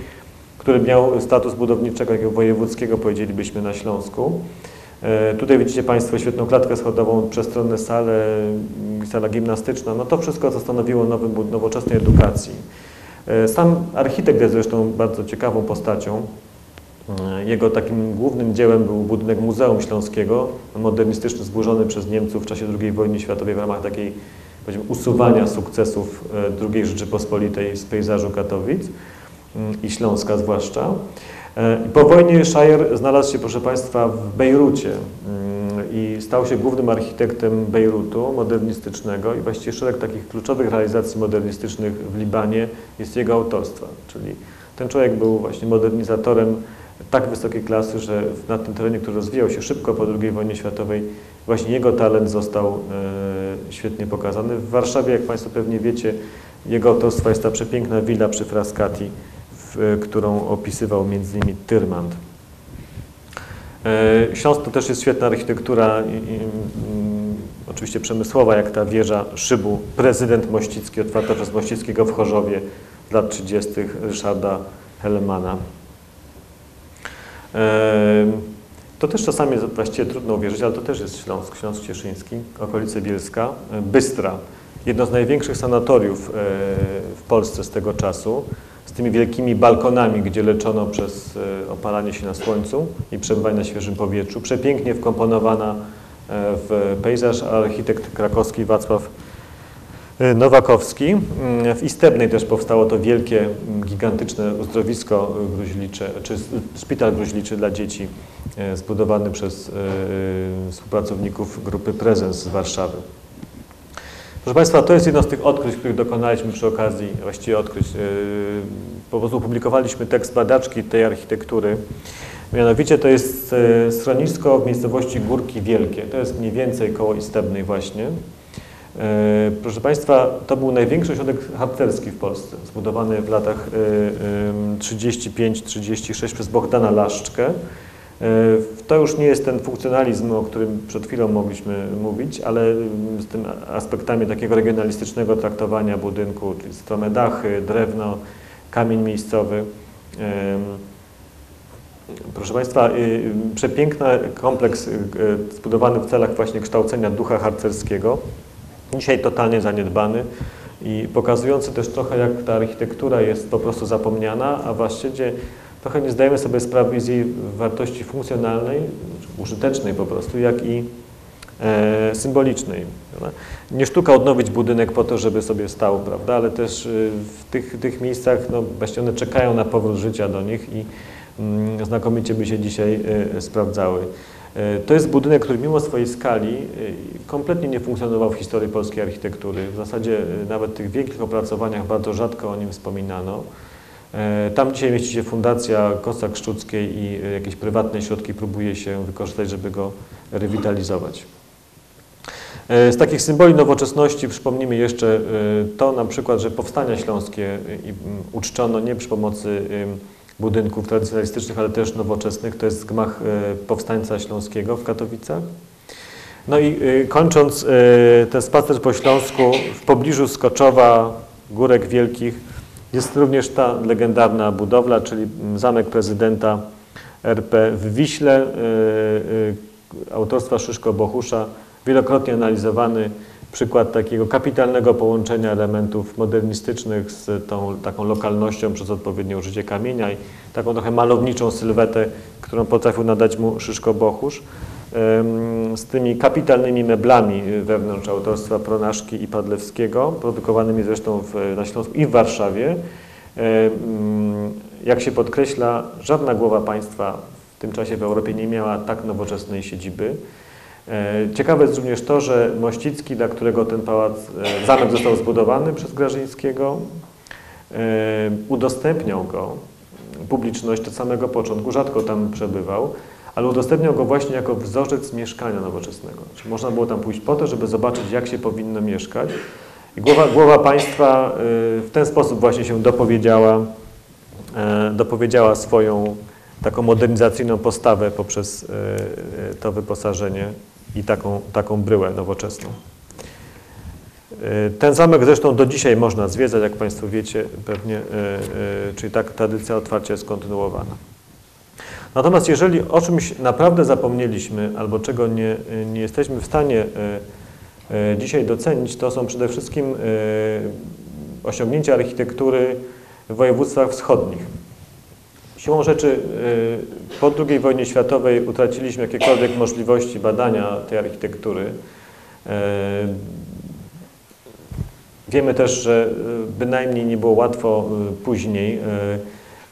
który miał status budowniczego takiego wojewódzkiego, powiedzielibyśmy, na Śląsku. E, tutaj widzicie Państwo świetną klatkę schodową, przestronne sale, sala gimnastyczna. No to wszystko, co stanowiło nowym, nowoczesnej edukacji. E, sam architekt jest zresztą bardzo ciekawą postacią. E, jego takim głównym dziełem był budynek Muzeum Śląskiego, modernistyczny, zburzony przez Niemców w czasie II wojny światowej w ramach takiej usuwania sukcesów e, II Rzeczypospolitej z pejzażu Katowic mm, i Śląska zwłaszcza. E, po wojnie Szajer znalazł się, proszę Państwa, w Bejrucie mm, i stał się głównym architektem Bejrutu modernistycznego i właściwie szereg takich kluczowych realizacji modernistycznych w Libanie jest jego autorstwa. Czyli ten człowiek był właśnie modernizatorem tak wysokiej klasy, że na tym terenie, który rozwijał się szybko po II wojnie światowej, właśnie jego talent został e, świetnie pokazany. W Warszawie, jak Państwo pewnie wiecie, jego autorstwa jest ta przepiękna willa przy Frascati, w, którą opisywał m.in. Tyrmand. E, Śląsk to też jest świetna architektura, mm, oczywiście przemysłowa, jak ta wieża szybu prezydent Mościcki, otwarta przez Mościckiego w Chorzowie lat 30. Ryszarda Hellemana. To też czasami właściwie trudno uwierzyć, ale to też jest Śląsk, Śląsk Cieszyński, okolice Bielska, e, Bystra, jedno z największych sanatoriów e, w Polsce z tego czasu, z tymi wielkimi balkonami, gdzie leczono przez e, opalanie się na słońcu i przebywanie na świeżym powietrzu. Przepięknie wkomponowana w pejzaż architekt krakowski Wacław E, Nowakowski. W Istebnej też powstało to wielkie, gigantyczne uzdrowisko gruźlicze, czy szpital gruźliczy dla dzieci e, zbudowany przez e, współpracowników grupy Prezens z Warszawy. Proszę Państwa, to jest jedno z tych odkryć, których dokonaliśmy przy okazji, właściwie odkryć, po prostu opublikowaliśmy tekst badaczki tej architektury. Mianowicie to jest schronisko w miejscowości Górki Wielkie. To jest mniej więcej koło Istebnej właśnie. E, proszę Państwa, to był największy ośrodek harcerski w Polsce, zbudowany w latach 35-36 e, przez Bogdana Laszczkę. E, to już nie jest ten funkcjonalizm, o którym przed chwilą mogliśmy mówić, ale z tym aspektami takiego regionalistycznego traktowania budynku, czyli strome dachy, drewno, kamień miejscowy. Proszę Państwa, przepiękny kompleks zbudowany w celach właśnie kształcenia ducha harcerskiego, dzisiaj totalnie zaniedbany i pokazujący też trochę, jak ta architektura jest po prostu zapomniana, a właściwie trochę nie zdajemy sobie sprawy z jej wartości funkcjonalnej, użytecznej po prostu, jak i e, symbolicznej. Prawda? Nie sztuka odnowić budynek po to, żeby sobie stał, prawda? ale też y, w tych, tych miejscach no, właśnie one czekają na powrót życia do nich i mm, znakomicie by się dzisiaj y, sprawdzały. E, to jest budynek, który mimo swojej skali y, kompletnie nie funkcjonował w historii polskiej architektury. W zasadzie nawet w tych wielkich opracowaniach bardzo rzadko o nim wspominano. E, tam dzisiaj mieści się Fundacja Kostak Szczuckiej i jakieś prywatne środki próbuje się wykorzystać, żeby go rewitalizować. E, z takich symboli nowoczesności przypomnimy jeszcze e, to na przykład, że powstania śląskie uczczono nie przy pomocy budynków tradycjonalistycznych, ale też nowoczesnych. To jest gmach Powstańca Śląskiego w Katowicach. No i kończąc ten spacer po Śląsku, w pobliżu Skoczowa, Górek Wielkich, jest również ta legendarna budowla, czyli Zamek Prezydenta RP w Wiśle, autorstwa Szyszko-Bohusza, wielokrotnie analizowany przykład takiego kapitalnego połączenia elementów modernistycznych z tą taką lokalnością przez odpowiednie użycie kamienia i taką trochę malowniczą sylwetę, którą potrafił nadać mu Szyszko-Bohusz z tymi kapitalnymi meblami wewnątrz autorstwa Pronaszki i Padlewskiego, produkowanymi zresztą w, na Śląsku i w Warszawie. Jak się podkreśla, żadna głowa państwa w tym czasie w Europie nie miała tak nowoczesnej siedziby. E, ciekawe jest również to, że Mościcki, dla którego ten pałac, e, zamek został zbudowany przez Grażyńskiego, e, udostępniał go publiczność od samego początku, rzadko tam przebywał, ale udostępniał go właśnie jako wzorzec mieszkania nowoczesnego. Czyli można było tam pójść po to, żeby zobaczyć, jak się powinno mieszkać. I głowa, głowa państwa w ten sposób właśnie się dopowiedziała, dopowiedziała swoją taką modernizacyjną postawę poprzez to wyposażenie i taką, taką bryłę nowoczesną. Ten zamek zresztą do dzisiaj można zwiedzać, jak Państwo wiecie pewnie, czyli tak tradycja otwarcia jest kontynuowana. Natomiast jeżeli o czymś naprawdę zapomnieliśmy albo czego nie, nie jesteśmy w stanie dzisiaj docenić, to są przede wszystkim osiągnięcia architektury w województwach wschodnich. Siłą rzeczy po II wojnie światowej utraciliśmy jakiekolwiek możliwości badania tej architektury. Wiemy też, że bynajmniej nie było łatwo później.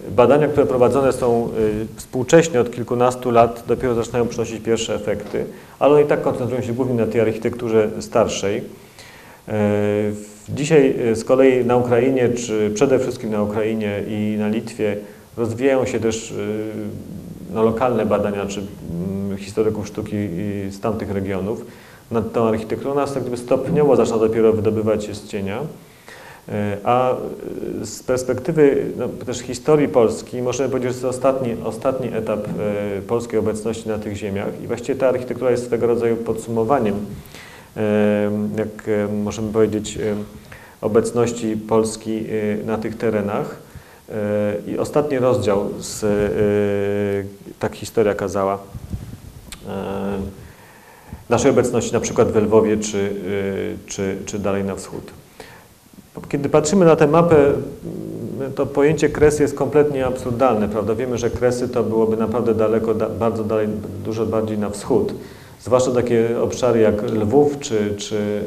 Badania, które prowadzone są y, współcześnie od kilkunastu lat, dopiero zaczynają przynosić pierwsze efekty, ale one i tak koncentrują się głównie na tej architekturze starszej. Y, dzisiaj y, z kolei na Ukrainie, czy przede wszystkim na Ukrainie i na Litwie rozwijają się też no, lokalne badania, czy mm, historyków sztuki z tamtych regionów nad tą architekturą. Ona stopniowo zaczyna dopiero wydobywać się z cienia. E, a e, z perspektywy no, też historii Polski możemy powiedzieć, że to jest ostatni, ostatni etap polskiej obecności na tych ziemiach i właściwie ta architektura jest swego rodzaju podsumowaniem, jak możemy powiedzieć, obecności Polski na tych terenach. I ostatni rozdział z tak historia kazała naszej obecności na przykład w Lwowie czy, czy, czy dalej na wschód. Kiedy patrzymy na tę mapę, to pojęcie kresy jest kompletnie absurdalne, prawda? Wiemy, że kresy to byłoby naprawdę daleko, bardzo dalej, dużo bardziej na wschód. Zwłaszcza takie obszary jak Lwów czy, czy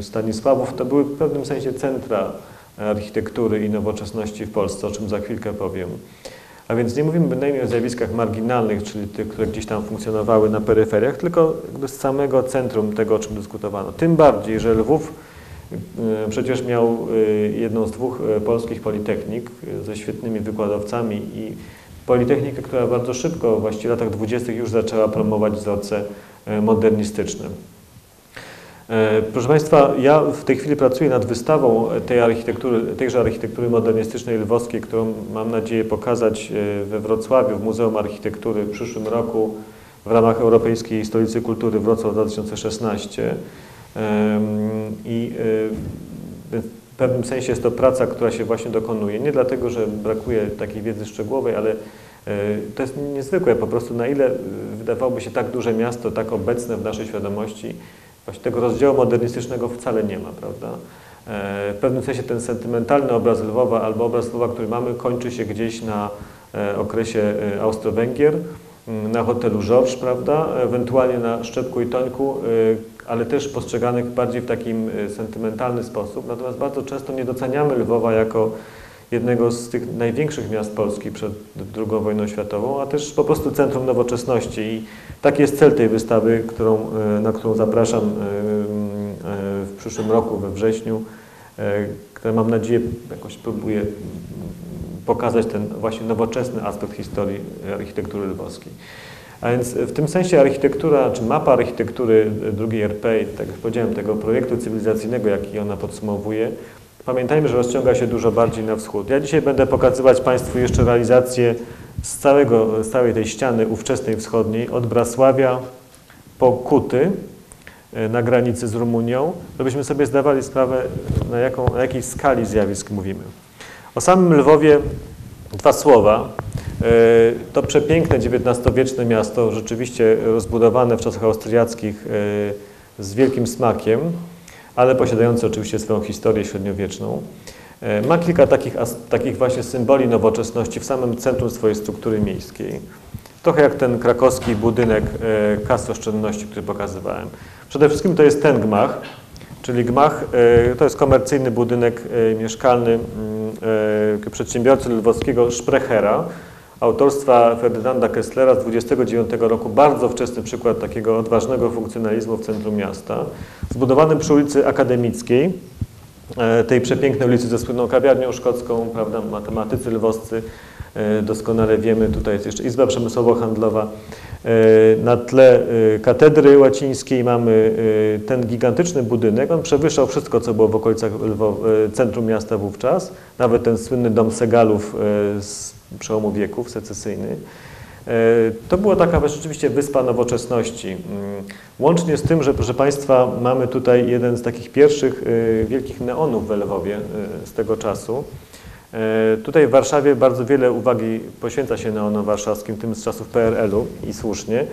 Stanisławów, to były w pewnym sensie centra architektury i nowoczesności w Polsce, o czym za chwilkę powiem. A więc nie mówimy bynajmniej o zjawiskach marginalnych, czyli tych, które gdzieś tam funkcjonowały na peryferiach, tylko z samego centrum tego, o czym dyskutowano. Tym bardziej, że Lwów E, przecież miał e, jedną z dwóch e, polskich politechnik ze świetnymi wykładowcami i politechnikę, która bardzo szybko, właściwie w latach dwudziestych już zaczęła promować wzorce modernistyczne. Proszę Państwa, ja w tej chwili pracuję nad wystawą tej architektury, tejże architektury modernistycznej lwowskiej, którą mam nadzieję pokazać we Wrocławiu w Muzeum Architektury w przyszłym roku w ramach Europejskiej Stolicy Kultury Wrocław 2016. I y, w pewnym sensie jest to praca, która się właśnie dokonuje. Nie dlatego, że brakuje takiej wiedzy szczegółowej, ale To jest niezwykłe po prostu, na ile wydawałoby się tak duże miasto, tak obecne w naszej świadomości, właśnie tego rozdziału modernistycznego wcale nie ma, prawda? W pewnym sensie ten sentymentalny obraz Lwowa albo obraz Lwowa, który mamy, kończy się gdzieś na okresie Austro-Węgier, mm, na hotelu Georges, prawda? Ewentualnie na Szczepku i Tońku, ale też postrzeganych bardziej w takim sentymentalny sposób. Natomiast bardzo często nie doceniamy Lwowa jako jednego z tych największych miast Polski przed II wojną światową, a też po prostu centrum nowoczesności. I taki jest cel tej wystawy, którą, e, na którą zapraszam e, e, w przyszłym roku, we wrześniu, która mam nadzieję jakoś próbuje pokazać ten właśnie nowoczesny aspekt historii architektury lwowskiej. A więc w tym sensie architektura, czy mapa architektury drugiej RP, tak jak powiedziałem, tego projektu cywilizacyjnego, jaki ona podsumowuje, Pamiętajmy, że rozciąga się dużo bardziej na wschód. Ja dzisiaj będę pokazywać Państwu jeszcze realizację z, całego, z całej tej ściany ówczesnej wschodniej, od Brasławia po Kuty e, na granicy z Rumunią, żebyśmy sobie zdawali sprawę, na, jaką, na jakiej skali zjawisk mówimy. O samym Lwowie dwa słowa. E, to przepiękne XIX-wieczne miasto, rzeczywiście rozbudowane w czasach austriackich e, z wielkim smakiem, ale posiadający oczywiście swoją historię średniowieczną. E, ma kilka takich, takich właśnie symboli nowoczesności w samym centrum swojej struktury miejskiej. Trochę jak ten krakowski budynek e, kas oszczędności, który pokazywałem. Przede wszystkim to jest ten gmach, czyli gmach e, to jest komercyjny budynek mieszkalny mm, przedsiębiorcy lwowskiego Sprechera, autorstwa Ferdynanda Kesslera z 29 roku, bardzo wczesny przykład takiego odważnego funkcjonalizmu w centrum miasta, zbudowany przy ulicy Akademickiej, e, tej przepięknej ulicy ze słynną kawiarnią szkocką, prawda, matematycy lwowscy, e, doskonale wiemy, tutaj jest jeszcze Izba Przemysłowo-Handlowa. E, na tle katedry łacińskiej mamy ten gigantyczny budynek, on przewyższał wszystko, co było w okolicach centrum miasta wówczas, nawet ten słynny dom Segalów z przełomu wieków, secesyjny. E, to była taka rzeczywiście wyspa nowoczesności. Mm, łącznie z tym, że proszę Państwa, mamy tutaj jeden z takich pierwszych e, wielkich neonów w Lwowie e, z tego czasu. Tutaj w Warszawie bardzo wiele uwagi poświęca się neonom warszawskim, tym z czasów PRL-u i słusznie,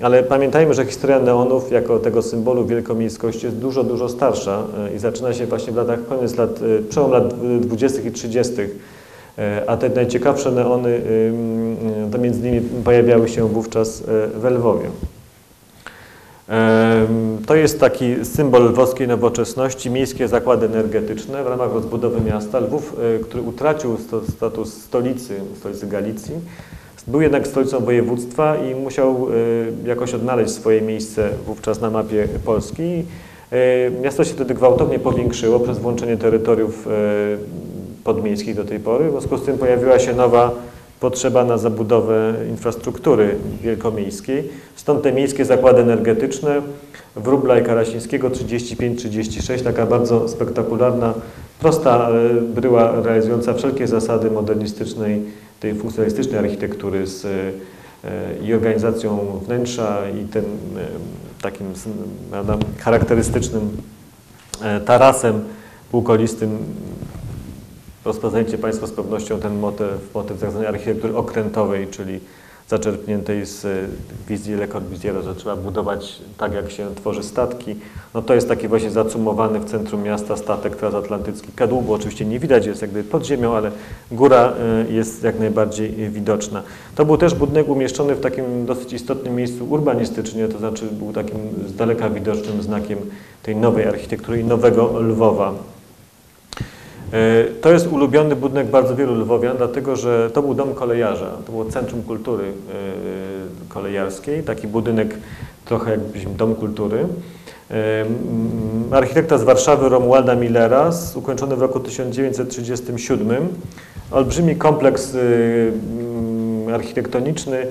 ale pamiętajmy, że historia neonów jako tego symbolu wielkomiejskości jest dużo, dużo starsza i zaczyna się właśnie w latach, koniec lat, przełom lat 20. i 30 E, a te najciekawsze neony, to między innymi pojawiały się wówczas e, w Lwowie. To jest taki symbol lwowskiej nowoczesności, miejskie zakłady energetyczne w ramach rozbudowy miasta. Lwów, e, który utracił status stolicy, stolicy Galicji, był jednak stolicą województwa i musiał jakoś odnaleźć swoje miejsce wówczas na mapie Polski. Miasto się wtedy gwałtownie powiększyło przez włączenie terytoriów podmiejskich do tej pory. W związku z tym pojawiła się nowa potrzeba na zabudowę infrastruktury wielkomiejskiej. Stąd te miejskie zakłady energetyczne Wróbla i Karasińskiego 35-36, taka bardzo spektakularna, prosta bryła realizująca wszelkie zasady modernistycznej, tej funkcjonalistycznej architektury z, e, i organizacją wnętrza i tym e, takim charakterystycznym e, tarasem półkolistym rozpoznajcie Państwo z pewnością ten motyw, motyw tak zwanej architektury okrętowej, czyli zaczerpniętej z e, wizji Le Corbusiera, że trzeba budować tak, jak się tworzy statki. No to jest taki właśnie zacumowany w centrum miasta statek transatlantycki. Kadłubu oczywiście nie widać, jest jakby pod ziemią, ale góra e, jest jak najbardziej widoczna. To był też budynek umieszczony w takim dosyć istotnym miejscu urbanistycznie, to znaczy był takim z daleka widocznym znakiem tej nowej architektury i nowego Lwowa. E, to jest ulubiony budynek bardzo wielu lwowian, dlatego że to był dom kolejarza, to było centrum kultury e, kolejarskiej, taki budynek trochę jakbyśmy dom kultury. E, architekta z Warszawy Romualda Millera, ukończony w roku 1937. Olbrzymi kompleks architektoniczny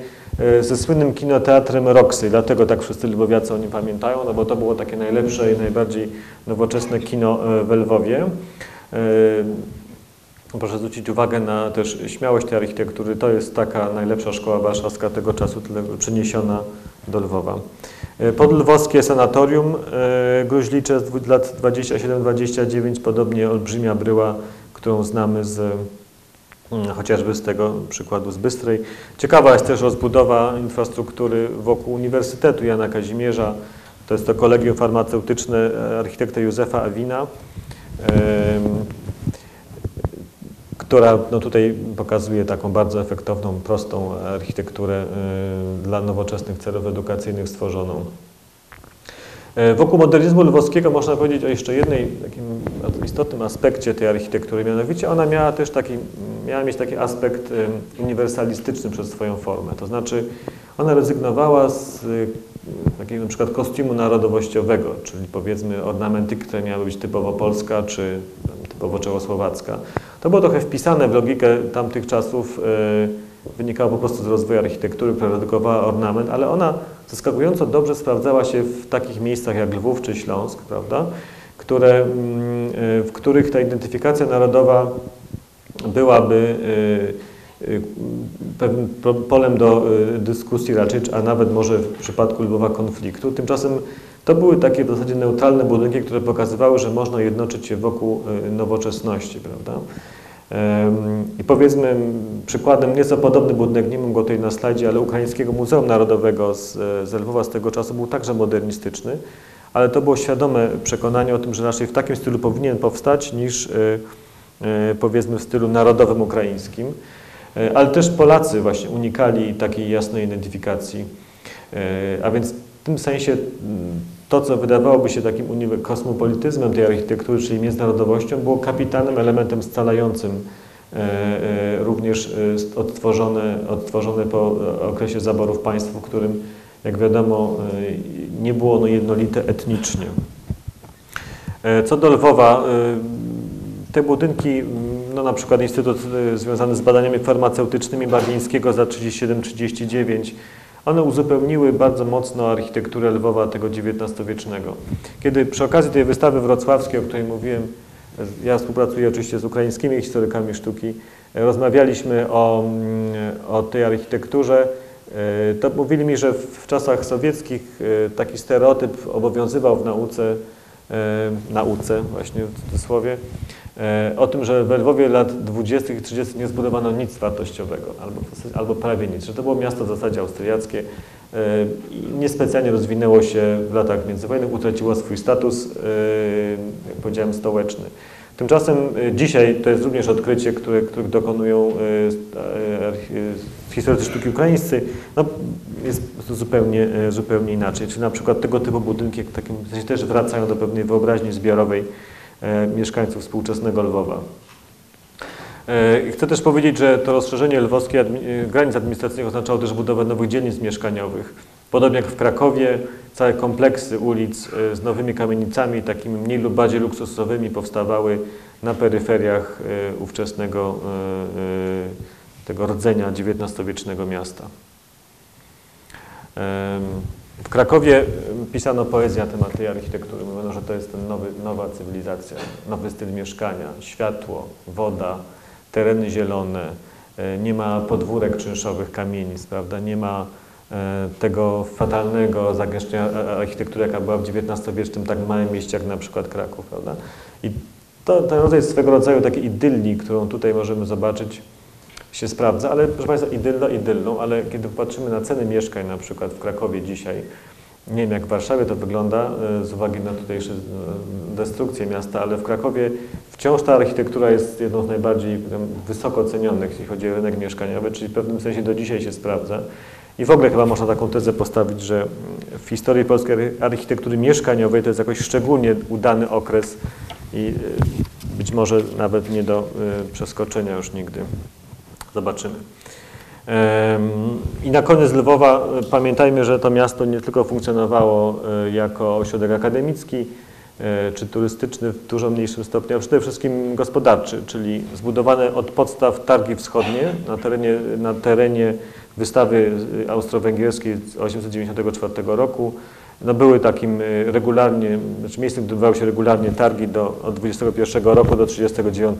ze słynnym kinoteatrem Roxy, dlatego tak wszyscy lwowiacy o nim pamiętają, no bo to było takie najlepsze i najbardziej nowoczesne kino w Lwowie. Proszę zwrócić uwagę na też śmiałość tej architektury. To jest taka najlepsza szkoła warszawska tego czasu, przeniesiona do Lwowa. E, podlwowskie sanatorium e, gruźlicze z lat 27-29, podobnie olbrzymia bryła, którą znamy z mm, chociażby z tego przykładu z Bystrej. Ciekawa jest też rozbudowa infrastruktury wokół Uniwersytetu Jana Kazimierza. To jest to kolegium farmaceutyczne architekta Józefa Awina która no tutaj pokazuje taką bardzo efektowną, prostą architekturę dla nowoczesnych celów edukacyjnych stworzoną. E, wokół modernizmu lwowskiego można powiedzieć o jeszcze jednej takim istotnym aspekcie tej architektury, mianowicie ona miała też taki, miała mieć taki aspekt uniwersalistyczny przez swoją formę, to znaczy ona rezygnowała z takiego na przykład kostiumu narodowościowego, czyli powiedzmy ornamenty, które miały być typowo polska czy typowo czechosłowacka. To było trochę wpisane w logikę tamtych czasów, yy, wynikało po prostu z rozwoju architektury, która redukowała ornament, ale ona zaskakująco dobrze sprawdzała się w takich miejscach jak Lwów czy Śląsk, prawda, które, yy, w których ta identyfikacja narodowa byłaby yy, pewnym polem do dyskusji raczej, a nawet może w przypadku Lwowa konfliktu. Tymczasem to były takie w zasadzie neutralne budynki, które pokazywały, że można jednoczyć się wokół nowoczesności, prawda. I powiedzmy przykładem nieco podobny budynek, nie mam go tutaj na slajdzie, ale Ukraińskiego Muzeum Narodowego z, z Lwowa z tego czasu był także modernistyczny, ale to było świadome przekonanie o tym, że raczej w takim stylu powinien powstać niż powiedzmy w stylu narodowym ukraińskim. E, ale też Polacy właśnie unikali takiej jasnej identyfikacji. A więc w tym sensie to, co wydawałoby się takim kosmopolityzmem tej architektury, czyli międzynarodowością, było kapitalnym elementem scalającym e, e, również e, odtworzone, odtworzone po okresie zaborów państw, w którym, jak wiadomo, nie było ono jednolite etnicznie. Co do Lwowa, te budynki, no na przykład Instytut związany z badaniami farmaceutycznymi Barwińskiego za 37-39 one uzupełniły bardzo mocno architekturę Lwowa tego XIX-wiecznego. Kiedy przy okazji tej wystawy wrocławskiej, o której mówiłem, ja współpracuję oczywiście z ukraińskimi historykami sztuki, rozmawialiśmy o, mm, o tej architekturze, e, to mówili mi, że w czasach sowieckich e, taki stereotyp obowiązywał w nauce, nauce właśnie w cudzysłowie, o tym, że w Lwowie lat 20. i 30. nie zbudowano nic wartościowego, albo, albo prawie nic, że to było miasto w zasadzie austriackie e, niespecjalnie rozwinęło się w latach międzywojennych, utraciło swój status, e, jak powiedziałem, stołeczny. Tymczasem dzisiaj to jest również odkrycie, które, dokonują historycy sztuki ukraińscy, no, jest zupełnie, zupełnie inaczej. Czyli na przykład tego typu budynki w takim sensie też wracają do pewnej wyobraźni zbiorowej, E, mieszkańców współczesnego Lwowa. E, chcę też powiedzieć, że to rozszerzenie lwowskie e, granic administracyjnych oznaczało też budowę nowych dzielnic mieszkaniowych. Podobnie jak w Krakowie, całe kompleksy ulic z nowymi kamienicami, takimi mniej lub bardziej luksusowymi powstawały na peryferiach ówczesnego tego rdzenia XIX-wiecznego miasta. W Krakowie pisano poezję na temat tej architektury. Mówiono, że to jest ten nowy, nowa cywilizacja, nowy styl mieszkania, światło, woda, tereny zielone, e, nie ma podwórek czynszowych kamienic, prawda? nie ma e, tego fatalnego zagęszczenia architektury, jaka była w XIX-wiecznym tak małym mieście jak na przykład Kraków. Prawda? I to, ten rodzaj swego rodzaju takiej idylli, którą tutaj możemy zobaczyć, się sprawdza, ale proszę Państwa, idylla idyllą, ale kiedy patrzymy na ceny mieszkań na przykład w Krakowie dzisiaj, nie wiem jak w Warszawie to wygląda e, z uwagi na tutejsze e, destrukcję miasta, ale w Krakowie wciąż ta architektura jest jedną z najbardziej wysoko cenionych, jeśli chodzi o rynek mieszkaniowy, czyli w pewnym sensie do dzisiaj się sprawdza. I w ogóle chyba można taką tezę postawić, że w historii polskiej architektury mieszkaniowej to jest jakoś szczególnie udany okres i e, być może nawet nie do przeskoczenia już nigdy. Zobaczymy. I na koniec Lwowa e, pamiętajmy, że to miasto nie tylko funkcjonowało e, jako ośrodek akademicki e, czy turystyczny w dużo mniejszym stopniu, ale przede wszystkim gospodarczy, czyli zbudowane od podstaw targi wschodnie na terenie, na terenie wystawy austro-węgierskiej z 1894 roku. No były takim regularnie, znaczy miejscem, gdzie odbywały się regularnie targi do, od 21 roku do 39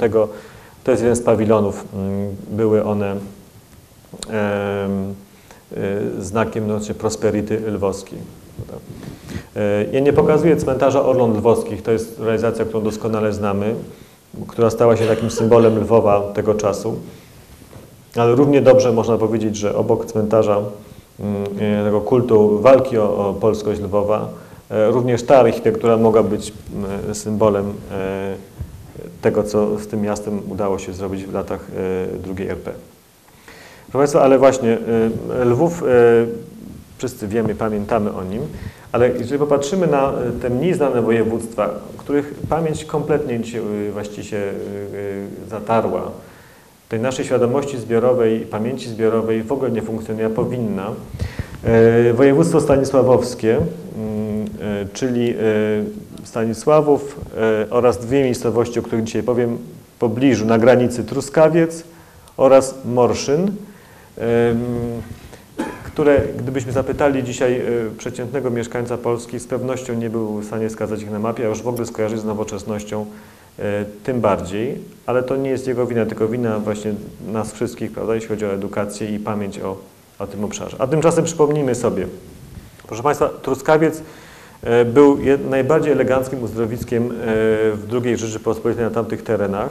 to jest jeden z pawilonów. Mm, były one e, znakiem no, prosperity lwowskiej. E, ja nie pokazuję cmentarza Orląt Lwowskich, to jest realizacja, którą doskonale znamy, która stała się takim symbolem Lwowa tego czasu. Ale równie dobrze można powiedzieć, że obok cmentarza mm, tego kultu walki o, o polskość Lwowa, również ta architektura mogła być symbolem tego, co z tym miastem udało się zrobić w latach II RP. Proszę Państwa, ale właśnie Lwów, wszyscy wiemy, pamiętamy o nim, ale jeżeli popatrzymy na te mniej znane województwa, których pamięć kompletnie właściwie się zatarła, tej naszej świadomości zbiorowej, pamięci zbiorowej w ogóle nie funkcjonuje, powinna. Województwo Stanisławowskie, mm, czyli Stanisławów oraz dwie miejscowości, o których dzisiaj powiem, w pobliżu, na granicy Truskawiec oraz Morszyn które gdybyśmy zapytali dzisiaj e, przeciętnego mieszkańca Polski, z pewnością nie był w stanie skazać ich na mapie, a już w ogóle skojarzyć z nowoczesnością e, tym bardziej, ale to nie jest jego wina, tylko wina właśnie nas wszystkich, prawda, jeśli chodzi o edukację i pamięć o, o tym obszarze. A tymczasem przypomnijmy sobie, proszę Państwa, Truskawiec e, był najbardziej eleganckim uzdrowiskiem w II Rzeczypospolitej na tamtych terenach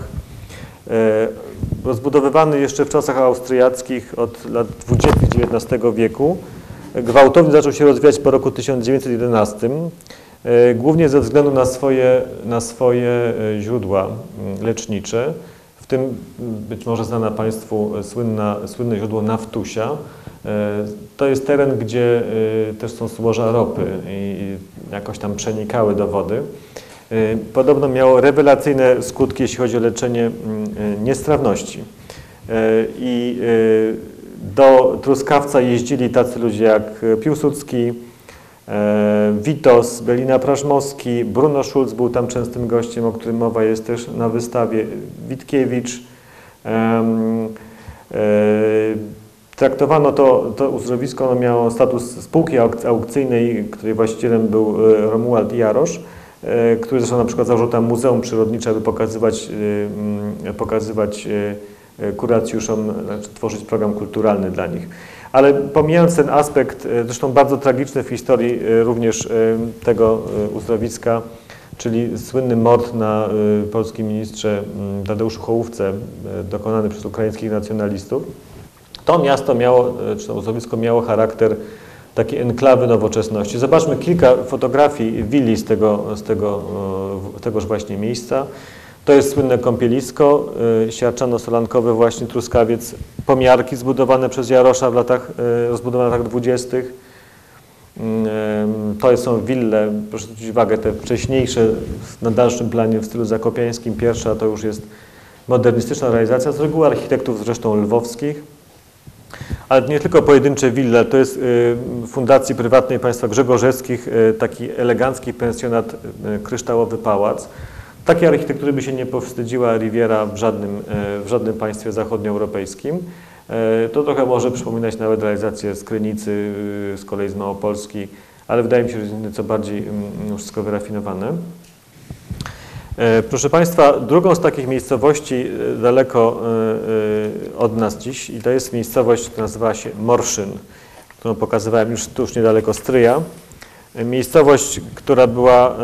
rozbudowywany jeszcze w czasach austriackich od lat 20. XIX wieku. Gwałtownie zaczął się rozwijać po roku 1911, e, głównie ze względu na swoje, na swoje e, źródła mm, lecznicze, w tym mm, być może znana Państwu słynna, słynne źródło Naftusia. E, to jest teren, gdzie też są złoża ropy i jakoś tam przenikały do wody. Y, podobno miało rewelacyjne skutki, jeśli chodzi o leczenie mm, y, niestrawności. Y, I do Truskawca jeździli tacy ludzie jak Piłsudski, Witos, Belina Prażmowski, Bruno Schulz był tam częstym gościem, o którym mowa jest też na wystawie, Witkiewicz. Traktowano to, to uzdrowisko, ono miało status spółki aukcyjnej, której właścicielem był Romuald Jarosz. E, który zresztą na przykład założył tam Muzeum Przyrodnicze, aby pokazywać, e, mm, pokazywać e, kuracjuszom, znaczy tworzyć program kulturalny dla nich. Ale pomijając ten aspekt, zresztą bardzo tragiczny w historii również tego uzdrowiska, czyli słynny mord na polskim ministrze mm, Tadeuszu Hołówce dokonany przez ukraińskich nacjonalistów, to miasto miało, czy to uzdrowisko miało charakter takie enklawy nowoczesności. Zobaczmy kilka fotografii willi z, tego, z tego, e, tegoż właśnie miejsca. To jest słynne kąpielisko, e, siarczano-solankowe właśnie Truskawiec, pomiarki zbudowane przez Jarosza w latach, e, rozbudowane w latach dwudziestych. Mm, to są wille, proszę zwrócić uwagę, te wcześniejsze na dalszym planie w stylu zakopiańskim. Pierwsza to już jest modernistyczna realizacja, z reguły architektów zresztą lwowskich. Ale nie tylko pojedyncze wille, to jest y, Fundacji Prywatnej Państwa Grzegorzewskich y, taki elegancki pensjonat y, Kryształowy Pałac. Takiej architektury by się nie powstydziła Riviera w żadnym, w żadnym państwie zachodnioeuropejskim. To trochę może przypominać nawet realizację z Krynicy, z kolei z Małopolski, ale wydaje mi się, że jest nieco bardziej mm, wszystko wyrafinowane. E, proszę Państwa, drugą z takich miejscowości e, daleko e, od nas dziś i to jest miejscowość, która nazywa się Morszyn, którą pokazywałem już tuż niedaleko Stryja. Miejscowość, która była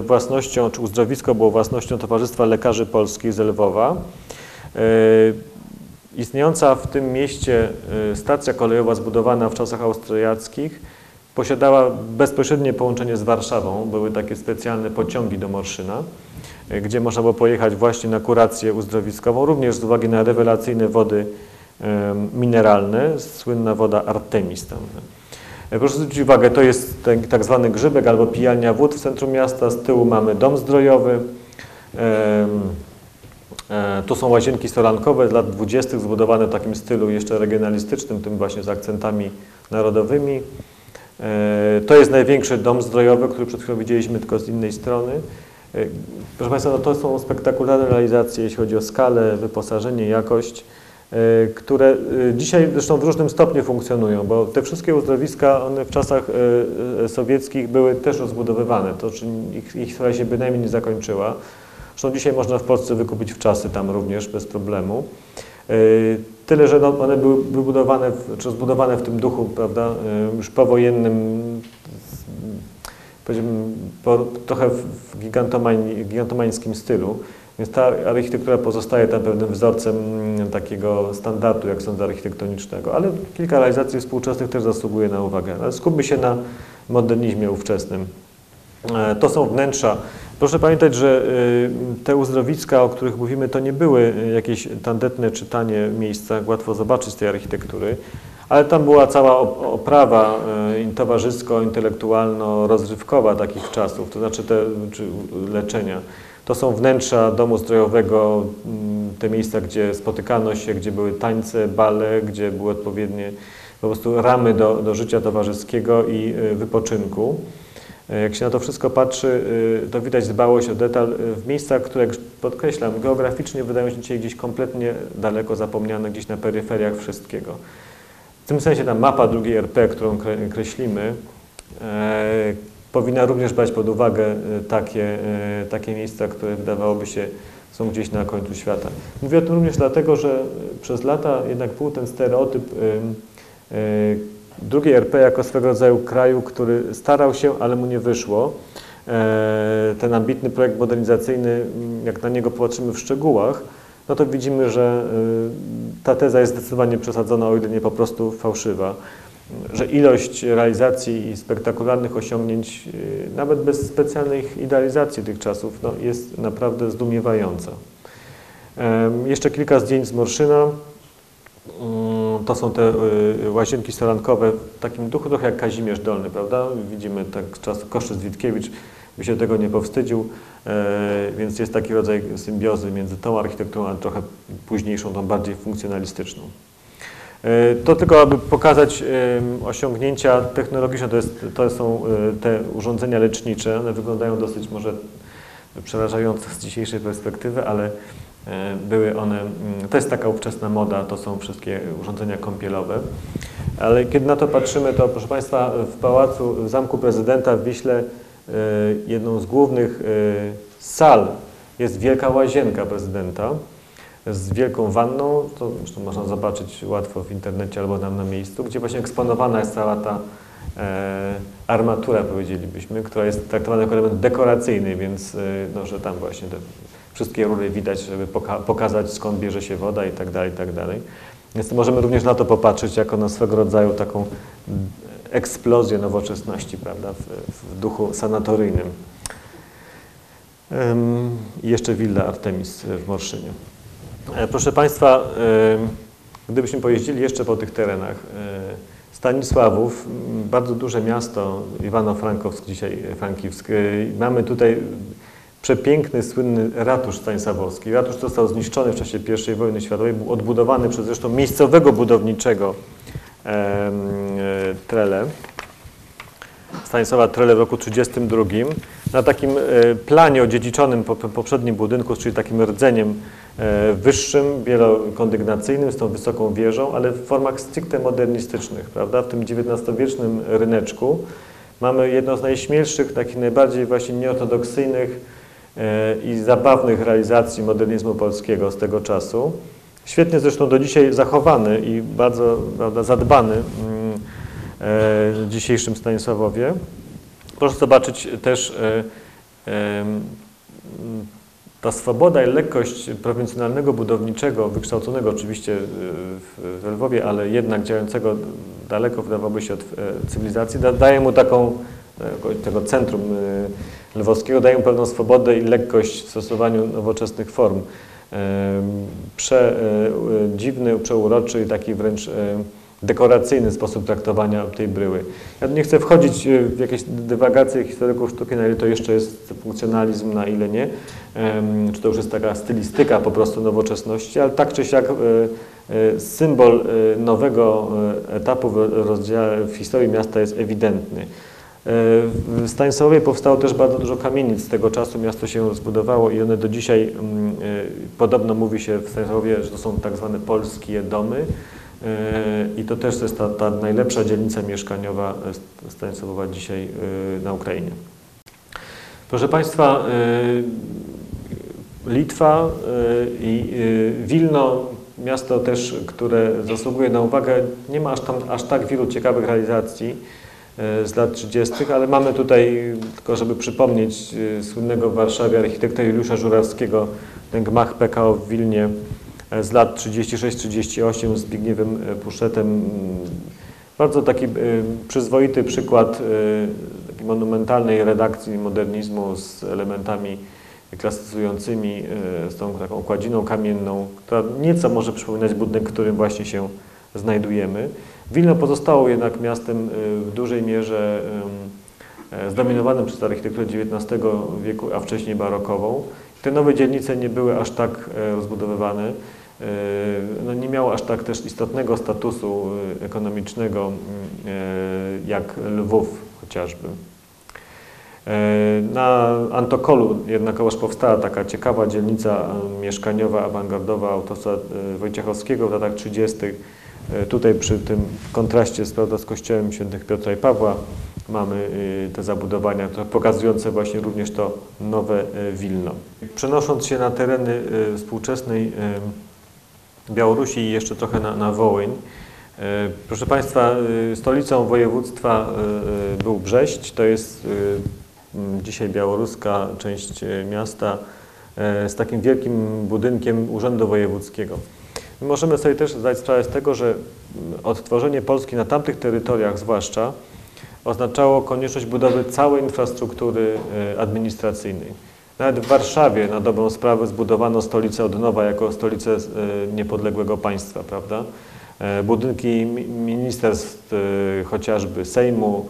własnością, czy uzdrowisko było własnością Towarzystwa Lekarzy Polskich z Lwowa. Istniejąca w tym mieście stacja kolejowa zbudowana w czasach austriackich posiadała bezpośrednie połączenie z Warszawą. Były takie specjalne pociągi do Morszyna gdzie można było pojechać właśnie na kurację uzdrowiskową, również z uwagi na rewelacyjne wody mineralne, słynna woda Artemis tam. E, proszę zwrócić uwagę, to jest ten tak zwany grzybek albo pijalnia wód w centrum miasta, z tyłu mamy dom zdrojowy, e, tu są łazienki solankowe z lat 20. zbudowane w takim stylu jeszcze regionalistycznym, tym właśnie z akcentami narodowymi. E, to jest największy dom zdrojowy, który przed chwilą widzieliśmy tylko z innej strony. E, proszę Państwa, no to są spektakularne realizacje, jeśli chodzi o skalę, wyposażenie, jakość, e, które e, dzisiaj zresztą w różnym stopniu funkcjonują, bo te wszystkie uzdrowiska, one w czasach sowieckich były też rozbudowywane, to czy ich, ich historia się bynajmniej nie zakończyła. Zresztą dzisiaj można w Polsce wykupić w czasy tam również bez problemu. Tyle, że no, one były wybudowane, czy zbudowane w tym duchu, prawda, już powojennym, powiedziałbym, po, trochę w gigantomań, gigantomańskim stylu. Więc ta architektura pozostaje tam pewnym wzorcem mm, takiego standardu, jak sądzę, architektonicznego, ale kilka realizacji współczesnych też zasługuje na uwagę. Ale skupmy się na modernizmie ówczesnym. E, to są wnętrza. Proszę pamiętać, że y, te uzdrowiska, o których mówimy, to nie były jakieś tandetne czytanie miejsca, łatwo zobaczyć z tej architektury, ale tam była cała oprawa y, towarzysko-intelektualno-rozrywkowa takich czasów, to znaczy te leczenia. To są wnętrza domu zdrojowego, mm, te miejsca, gdzie spotykano się, gdzie były tańce, bale, gdzie były odpowiednie po prostu ramy do, do życia towarzyskiego i y, wypoczynku. E, jak się na to wszystko patrzy, to widać dbałość o detal w miejscach, które, podkreślam, geograficznie wydają się dzisiaj gdzieś kompletnie daleko zapomniane, gdzieś na peryferiach wszystkiego. Tym sensie ta mapa drugiej RP, którą kreślimy, e, powinna również brać pod uwagę e, takie, e, takie miejsca, które wydawałoby się są gdzieś na końcu świata. Mówię o tym również dlatego, że przez lata jednak był ten stereotyp drugiej RP jako swego rodzaju kraju, który starał się, ale mu nie wyszło. Ten ambitny projekt modernizacyjny, jak na niego popatrzymy w szczegółach, no to widzimy, że ta teza jest zdecydowanie przesadzona, o ile nie po prostu fałszywa że ilość realizacji i spektakularnych osiągnięć, y, nawet bez specjalnej idealizacji tych czasów, no, jest naprawdę zdumiewająca. Jeszcze kilka zdjęć z Morszyna. Mm, to są te y, łazienki solankowe w takim duchu trochę jak Kazimierz Dolny, prawda? Widzimy tak czas Koszys Witkiewicz by się tego nie powstydził, e, więc jest taki rodzaj symbiozy między tą architekturą, a trochę późniejszą, tą bardziej funkcjonalistyczną. E, to tylko, aby pokazać osiągnięcia technologiczne, to, jest, to są e, te urządzenia lecznicze. One wyglądają dosyć może przerażająco z dzisiejszej perspektywy, ale były one, to jest taka ówczesna moda, to są wszystkie urządzenia kąpielowe. Ale kiedy na to patrzymy, to proszę Państwa, w pałacu, w Zamku Prezydenta w Wiśle jedną z głównych sal jest wielka łazienka prezydenta z wielką wanną, to zresztą można zobaczyć łatwo w internecie albo tam na miejscu, gdzie właśnie eksponowana jest cała ta e, armatura, powiedzielibyśmy, która jest traktowana jako element dekoracyjny, więc e, no, że tam właśnie te wszystkie rury widać, żeby poka pokazać skąd bierze się woda i tak dalej, i tak dalej. Więc możemy również na to popatrzeć jako na swego rodzaju taką eksplozję nowoczesności, prawda, w, w duchu sanatoryjnym. I jeszcze Villa Artemis w Morszynie. E, proszę Państwa, gdybyśmy pojeździli jeszcze po tych terenach, e, Stanisławów, bardzo duże miasto, Iwano-Frankowsk, dzisiaj Frankiwsk. E, mamy tutaj przepiękny, słynny ratusz stanisławowski. Ratusz został zniszczony w czasie I wojny światowej, był odbudowany przez zresztą miejscowego budowniczego Trele. Stanisława Trele w roku 1932 na takim planie odziedziczonym po poprzednim budynku, czyli takim rdzeniem E, wyższym, wielokondygnacyjnym, z tą wysoką wieżą, ale w formach stricte modernistycznych, prawda? W tym XIX-wiecznym ryneczku mamy jedną z najśmielszych, takich najbardziej właśnie nieortodoksyjnych e, i zabawnych realizacji modernizmu polskiego z tego czasu. Świetnie zresztą do dzisiaj zachowany i bardzo prawda, zadbany mm, e, w dzisiejszym Stanisławowie. Proszę zobaczyć też ta swoboda i lekkość prowincjonalnego budowniczego, wykształconego oczywiście w Lwowie, ale jednak działającego daleko, wydawałoby się, od e, cywilizacji, daje mu taką, e, tego centrum lwowskiego, daje mu pewną swobodę i lekkość w stosowaniu nowoczesnych form. Prze, e, dziwny, przeuroczy i taki wręcz dekoracyjny sposób traktowania tej bryły. Ja nie chcę wchodzić e, w jakieś dywagacje historyków sztuki, na ile to jeszcze jest funkcjonalizm, na ile nie, czy to już jest taka stylistyka po prostu nowoczesności, ale tak czy siak e, e, symbol nowego etapu w, w historii miasta jest ewidentny. W Stanisławowie powstało też bardzo dużo kamienic z tego czasu, miasto się zbudowało i one do dzisiaj, podobno mówi się w Stanisławowie, że to są tak zwane polskie domy, i to też jest ta, ta najlepsza dzielnica mieszkaniowa Stanisławowa dzisiaj na Ukrainie. Proszę Państwa, Litwa i Wilno, miasto też, które zasługuje na uwagę, nie ma aż, tam, aż tak wielu ciekawych realizacji. Z lat 30., ale mamy tutaj, tylko żeby przypomnieć, słynnego w Warszawie architekta Juliusza Żurawskiego, ten gmach PKO w Wilnie z lat 36-38 z Zbigniewem Puszetem. Bardzo taki przyzwoity przykład monumentalnej redakcji modernizmu z elementami klasyzującymi, z tą taką kładziną kamienną, która nieco może przypominać budynek, w którym właśnie się znajdujemy. Wilno pozostało jednak miastem w dużej mierze zdominowanym przez architekturę XIX wieku, a wcześniej barokową. Te nowe dzielnice nie były aż tak rozbudowywane. No nie miało aż tak też istotnego statusu ekonomicznego jak Lwów chociażby. Na Antokolu jednakowoż powstała taka ciekawa dzielnica mieszkaniowa, awangardowa autostrad Wojciechowskiego w latach 30. Tutaj przy tym kontraście z, prawda, z kościołem świętych Piotra i Pawła mamy te zabudowania pokazujące właśnie również to nowe Wilno. Przenosząc się na tereny współczesnej Białorusi i jeszcze trochę na, na Wołyń, Proszę Państwa, stolicą województwa był Brześć, to jest dzisiaj białoruska część miasta z takim wielkim budynkiem Urzędu Wojewódzkiego. Możemy sobie też zdać sprawę z tego, że odtworzenie Polski na tamtych terytoriach zwłaszcza oznaczało konieczność budowy całej infrastruktury administracyjnej. Nawet w Warszawie na dobrą sprawę zbudowano stolicę od nowa jako stolicę niepodległego państwa, prawda? Budynki ministerstw, chociażby Sejmu,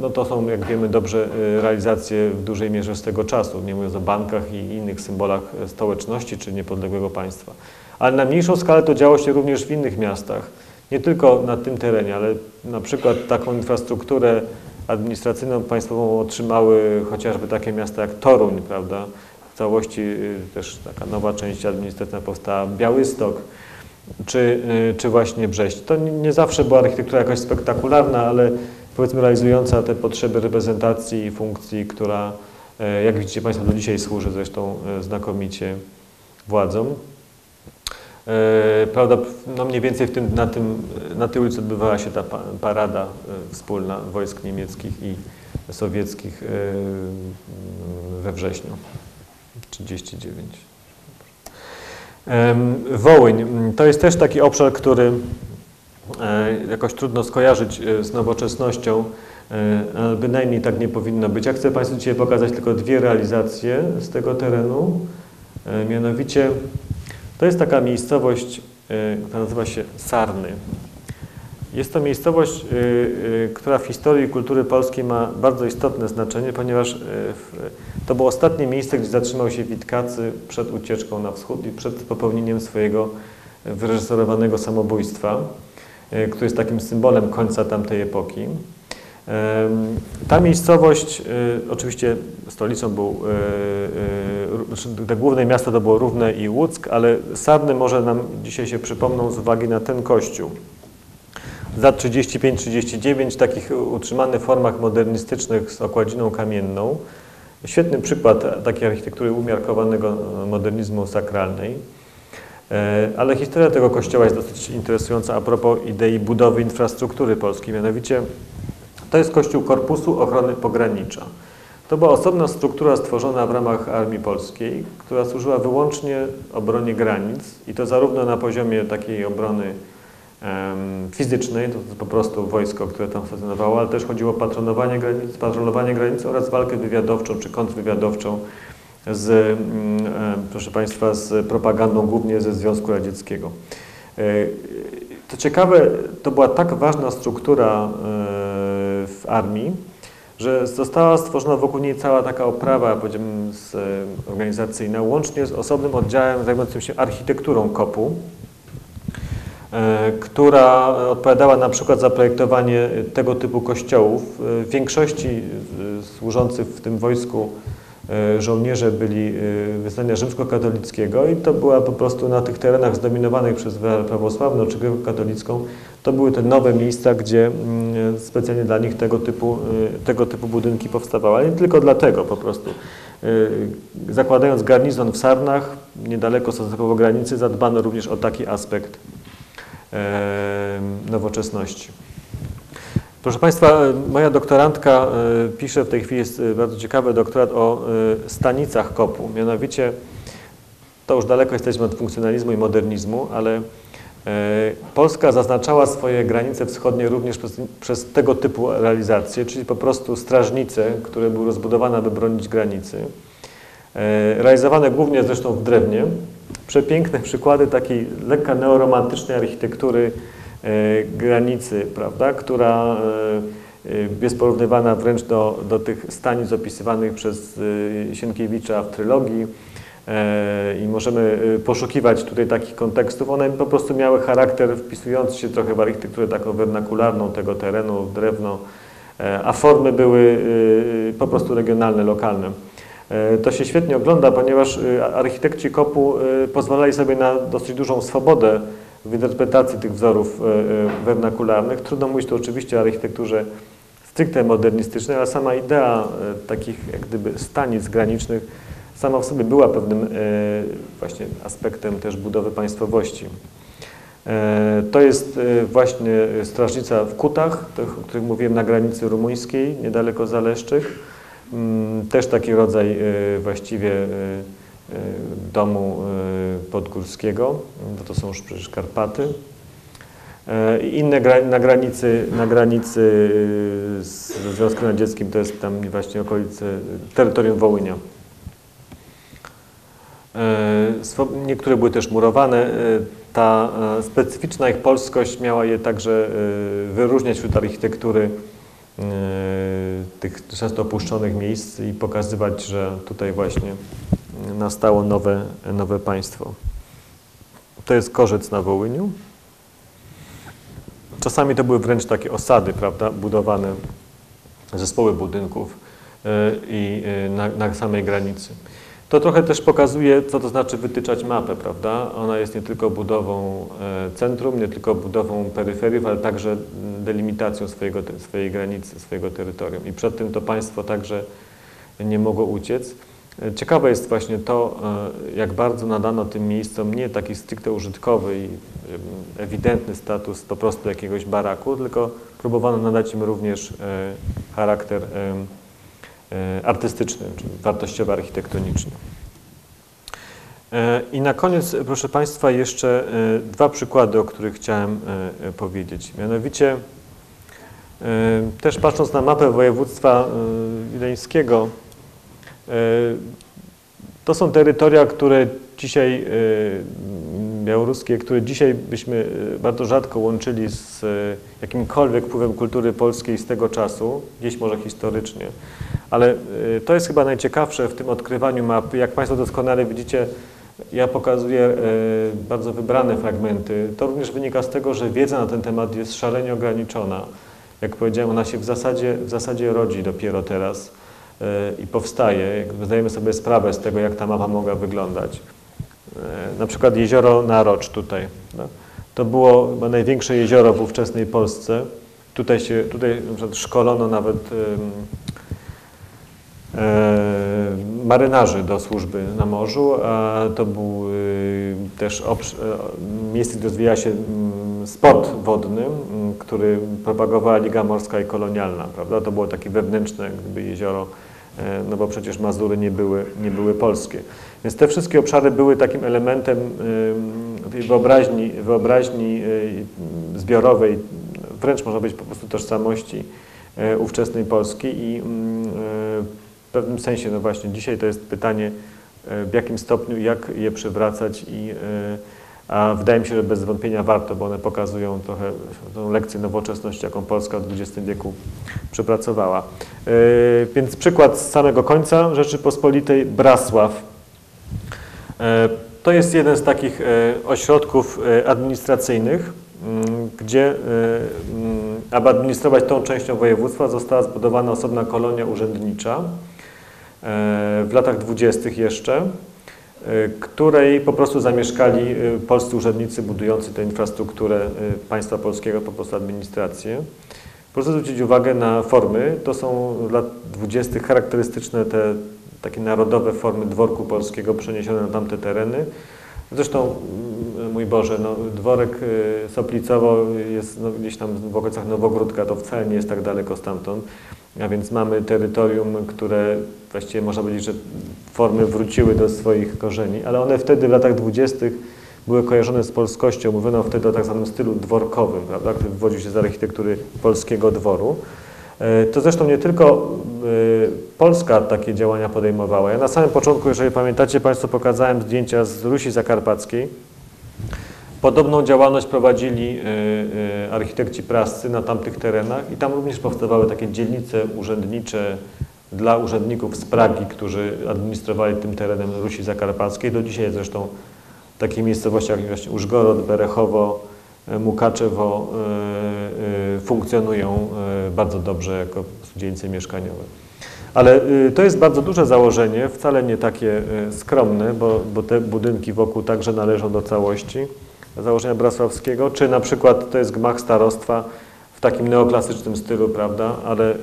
no to są, jak wiemy dobrze, realizacje w dużej mierze z tego czasu, nie mówiąc o bankach i innych symbolach stołeczności czy niepodległego państwa. Ale na mniejszą skalę to działo się również w innych miastach, nie tylko na tym terenie, ale na przykład taką infrastrukturę administracyjną państwową otrzymały chociażby takie miasta jak Toruń, prawda? W całości też taka nowa część administracyjna powstała, Białystok, czy, czy właśnie Brześć. To nie zawsze była architektura jakaś spektakularna, ale powiedzmy realizująca te potrzeby reprezentacji i funkcji, która jak widzicie Państwo do dzisiaj służy zresztą znakomicie władzom. Prawda, no mniej więcej tym, na, tym, na tej ulicy odbywała się ta parada wspólna wojsk niemieckich i sowieckich we wrześniu 1939. Wołyń to jest też taki obszar, który jakoś trudno skojarzyć z nowoczesnością, bynajmniej tak nie powinno być. Ja chcę Państwu dzisiaj pokazać tylko dwie realizacje z tego terenu. Mianowicie to jest taka miejscowość, która nazywa się Sarny. Jest to miejscowość, która w historii kultury polskiej ma bardzo istotne znaczenie, ponieważ to było ostatnie miejsce, gdzie zatrzymał się Witkacy przed ucieczką na wschód i przed popełnieniem swojego wyreżyserowanego samobójstwa, który jest takim symbolem końca tamtej epoki. Ta miejscowość, oczywiście stolicą był, te główne miasto to było Równe i Łuck, ale Sarny może nam dzisiaj się przypomną z uwagi na ten kościół. Z lat 35-39 takich utrzymany w formach modernistycznych z okładziną kamienną. Świetny przykład takiej architektury umiarkowanego modernizmu sakralnej. Ale historia tego kościoła jest dosyć interesująca a propos idei budowy infrastruktury polskiej. Mianowicie to jest Kościół Korpusu Ochrony Pogranicza. To była osobna struktura stworzona w ramach Armii Polskiej, która służyła wyłącznie obronie granic i to zarówno na poziomie takiej obrony um, fizycznej, to, po prostu wojsko, które tam stacjonowało, ale też chodziło o patronowanie granic, patrolowanie granic oraz walkę wywiadowczą czy kontrwywiadowczą z, um, proszę Państwa, z propagandą głównie ze Związku Radzieckiego. To ciekawe, to była tak ważna struktura w armii, że została stworzona wokół niej cała taka oprawa, z, organizacyjna, łącznie z osobnym oddziałem zajmującym się architekturą kopu, która odpowiadała na przykład za projektowanie tego typu kościołów. W większości służących w tym wojsku żołnierze byli wyznania rzymskokatolickiego i to była po prostu na tych terenach zdominowanych przez prawosławną czy katolicką, to były te nowe miejsca, gdzie specjalnie dla nich tego typu, tego typu budynki powstawały, ale nie tylko dlatego po prostu. Zakładając garnizon w Sarnach, niedaleko stosunkowo granicy, zadbano również o taki aspekt nowoczesności. Proszę Państwa, moja doktorantka pisze w tej chwili, jest bardzo ciekawy doktorat o stanicach kopu. Mianowicie, to już daleko jesteśmy od funkcjonalizmu i modernizmu, ale Polska zaznaczała swoje granice wschodnie również przez, przez, tego typu realizacje, czyli po prostu strażnice, które były rozbudowane, aby bronić granicy. Realizowane głównie zresztą w drewnie. Przepiękne przykłady takiej lekka neoromantycznej architektury E, granicy, prawda, która e, e, jest porównywana wręcz do, do tych stanic opisywanych przez Sienkiewicza w trylogii i możemy poszukiwać tutaj takich kontekstów. One po prostu miały charakter wpisujący się trochę w architekturę taką wernakularną tego terenu, drewno, a formy były po prostu regionalne, lokalne. To się świetnie ogląda, ponieważ architekci kopu pozwalali sobie na dosyć dużą swobodę w interpretacji tych wzorów e, e, wernakularnych. Trudno mówić tu oczywiście o architekturze stricte modernistycznej, ale sama idea e, takich jak gdyby stanic granicznych sama w sobie była pewnym właśnie aspektem też budowy państwowości. To jest właśnie strażnica w Kutach, o których mówiłem na granicy rumuńskiej, niedaleko Zaleszczych. Mm, też taki rodzaj właściwie domu y, podgórskiego, bo to są już przecież Karpaty. Y, inne na granicy, na granicy ze Związkiem Radzieckim to jest tam właśnie okolice terytorium Wołynia. Niektóre były też murowane. Ta specyficzna ich polskość miała je także wyróżniać wśród architektury tych często opuszczonych miejsc i pokazywać, że tutaj właśnie nastało nowe, nowe państwo. To jest korzec na Wołyniu. Czasami to były wręcz takie osady, prawda, budowane zespoły budynków e, i e, na, na samej granicy. To trochę też pokazuje, co to znaczy wytyczać mapę, prawda? Ona jest nie tylko budową e, centrum, nie tylko budową peryferiów, ale także delimitacją swojego, swojej granicy, swojego terytorium. I przed tym to państwo także nie mogło uciec. Ciekawe jest właśnie to, e, jak bardzo nadano tym miejscom nie taki stricte użytkowy i ewidentny status po prostu jakiegoś baraku, tylko próbowano nadać im również e, charakter e, artystyczny, czy wartościowy architektoniczny. I na koniec, proszę Państwa, jeszcze dwa przykłady, o których chciałem powiedzieć. Mianowicie, też patrząc na mapę województwa wileńskiego, to są terytoria, które dzisiaj, e, białoruskie, które dzisiaj byśmy e, bardzo rzadko łączyli z jakimkolwiek wpływem kultury polskiej z tego czasu, gdzieś może historycznie. Ale to jest chyba najciekawsze w tym odkrywaniu map. Jak Państwo doskonale widzicie, ja pokazuję bardzo wybrane fragmenty. To również wynika z tego, że wiedza na ten temat jest szalenie ograniczona. Jak powiedziałem, ona się w zasadzie, w zasadzie rodzi dopiero teraz i powstaje, zdajemy sobie sprawę z tego, jak ta mapa mogła wyglądać. E, na przykład jezioro Narocz tutaj. No. To było chyba największe jezioro w ówczesnej Polsce. Tutaj się, tutaj szkolono nawet e, marynarzy do służby na morzu, a to był y, też e, miejsce, gdzie rozwijał się mm, sport wodny, mm, który propagowała Liga Morska i Kolonialna. Prawda? To było takie wewnętrzne jakby jezioro no bo przecież Mazury nie były, nie były polskie. Więc te wszystkie obszary były takim elementem wyobraźni, wyobraźni e, zbiorowej, wręcz można być po prostu tożsamości e, ówczesnej Polski i mm, w pewnym sensie, no właśnie, dzisiaj to jest pytanie, w jakim stopniu, jak je przywracać i a wydaje mi się, że bez wątpienia warto, bo one pokazują trochę tą lekcję nowoczesności, jaką Polska w XX wieku przepracowała. Yy, więc przykład z samego końca Rzeczypospolitej, Brasław. Yy, to jest jeden z takich yy, ośrodków administracyjnych, mm, gdzie, mm, aby administrować tą częścią województwa, została zbudowana osobna kolonia urzędnicza w latach dwudziestych jeszcze. E, której po prostu zamieszkali e, polscy urzędnicy budujący tę infrastrukturę e, państwa polskiego, po prostu administrację. Proszę zwrócić uwagę na formy. To są lat 20. charakterystyczne te takie narodowe formy dworku polskiego przeniesione na tamte tereny. Zresztą mój Boże, no, dworek y, Soplicowo jest no, gdzieś tam w okolicach Nowogródka, to wcale nie jest tak daleko stamtąd, a więc mamy terytorium, które właściwie można powiedzieć, że formy wróciły do swoich korzeni, ale one wtedy w latach dwudziestych były kojarzone z polskością. Mówiono wtedy o tak zwanym stylu dworkowym, prawda, który wywodził się z architektury polskiego dworu. E, to zresztą nie tylko e, Polska takie działania podejmowała. Ja na samym początku, jeżeli pamiętacie Państwo, pokazałem zdjęcia z Rusi Zakarpackiej. Podobną działalność prowadzili e, architekci prascy na tamtych terenach i tam również powstawały takie dzielnice urzędnicze dla urzędników z Pragi, którzy administrowali tym terenem Rusi Zakarpackiej. Do dzisiaj zresztą w takich miejscowościach jak Użgorod, Berechowo, Mukaczewo e, e, funkcjonują bardzo dobrze jako dzielnice mieszkaniowe. Ale to jest bardzo duże założenie, wcale nie takie skromne, bo, bo te budynki wokół także należą do całości założenia Brasławskiego, czy na przykład to jest gmach starostwa w takim neoklasycznym stylu, prawda, ale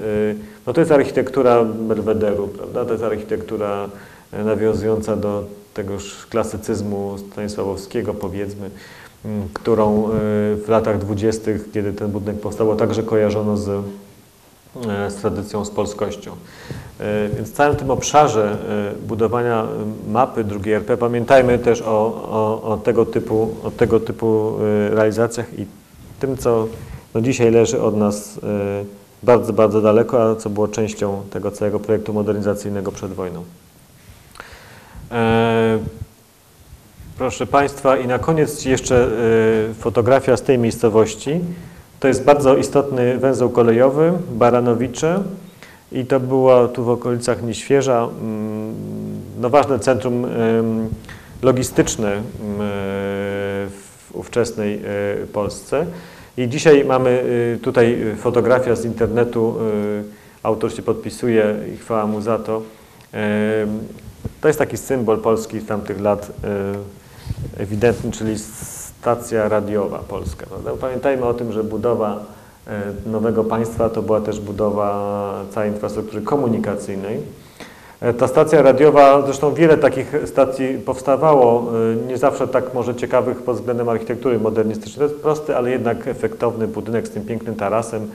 no to jest architektura Belwederu, prawda, to jest architektura nawiązująca do tegoż klasycyzmu Stanisławowskiego, powiedzmy, którą e, w latach dwudziestych, kiedy ten budynek powstał, także kojarzono z, e, z tradycją, z polskością. E, więc w całym tym obszarze budowania mapy drugiej RP pamiętajmy też o, o, o, tego, typu, o tego typu realizacjach i tym, co no dzisiaj leży od nas bardzo, bardzo daleko, a co było częścią tego całego projektu modernizacyjnego przed wojną. E, proszę Państwa, i na koniec jeszcze e, fotografia z tej miejscowości. To jest bardzo istotny węzeł kolejowy, Baranowicze i to było tu w okolicach Nieświeża, mm, no ważne centrum logistyczne mm, w ówczesnej e, Polsce. I dzisiaj mamy tutaj fotografia z internetu, autor się podpisuje i chwała mu za to. To jest taki symbol Polski tamtych lat ewidentny, czyli stacja radiowa polska. Prawda? Pamiętajmy o tym, że budowa y, nowego państwa to była też budowa całej infrastruktury komunikacyjnej. E, ta stacja radiowa, zresztą wiele takich stacji powstawało, y, nie zawsze tak może ciekawych pod względem architektury modernistycznej. To jest prosty, ale jednak efektowny budynek z tym pięknym tarasem,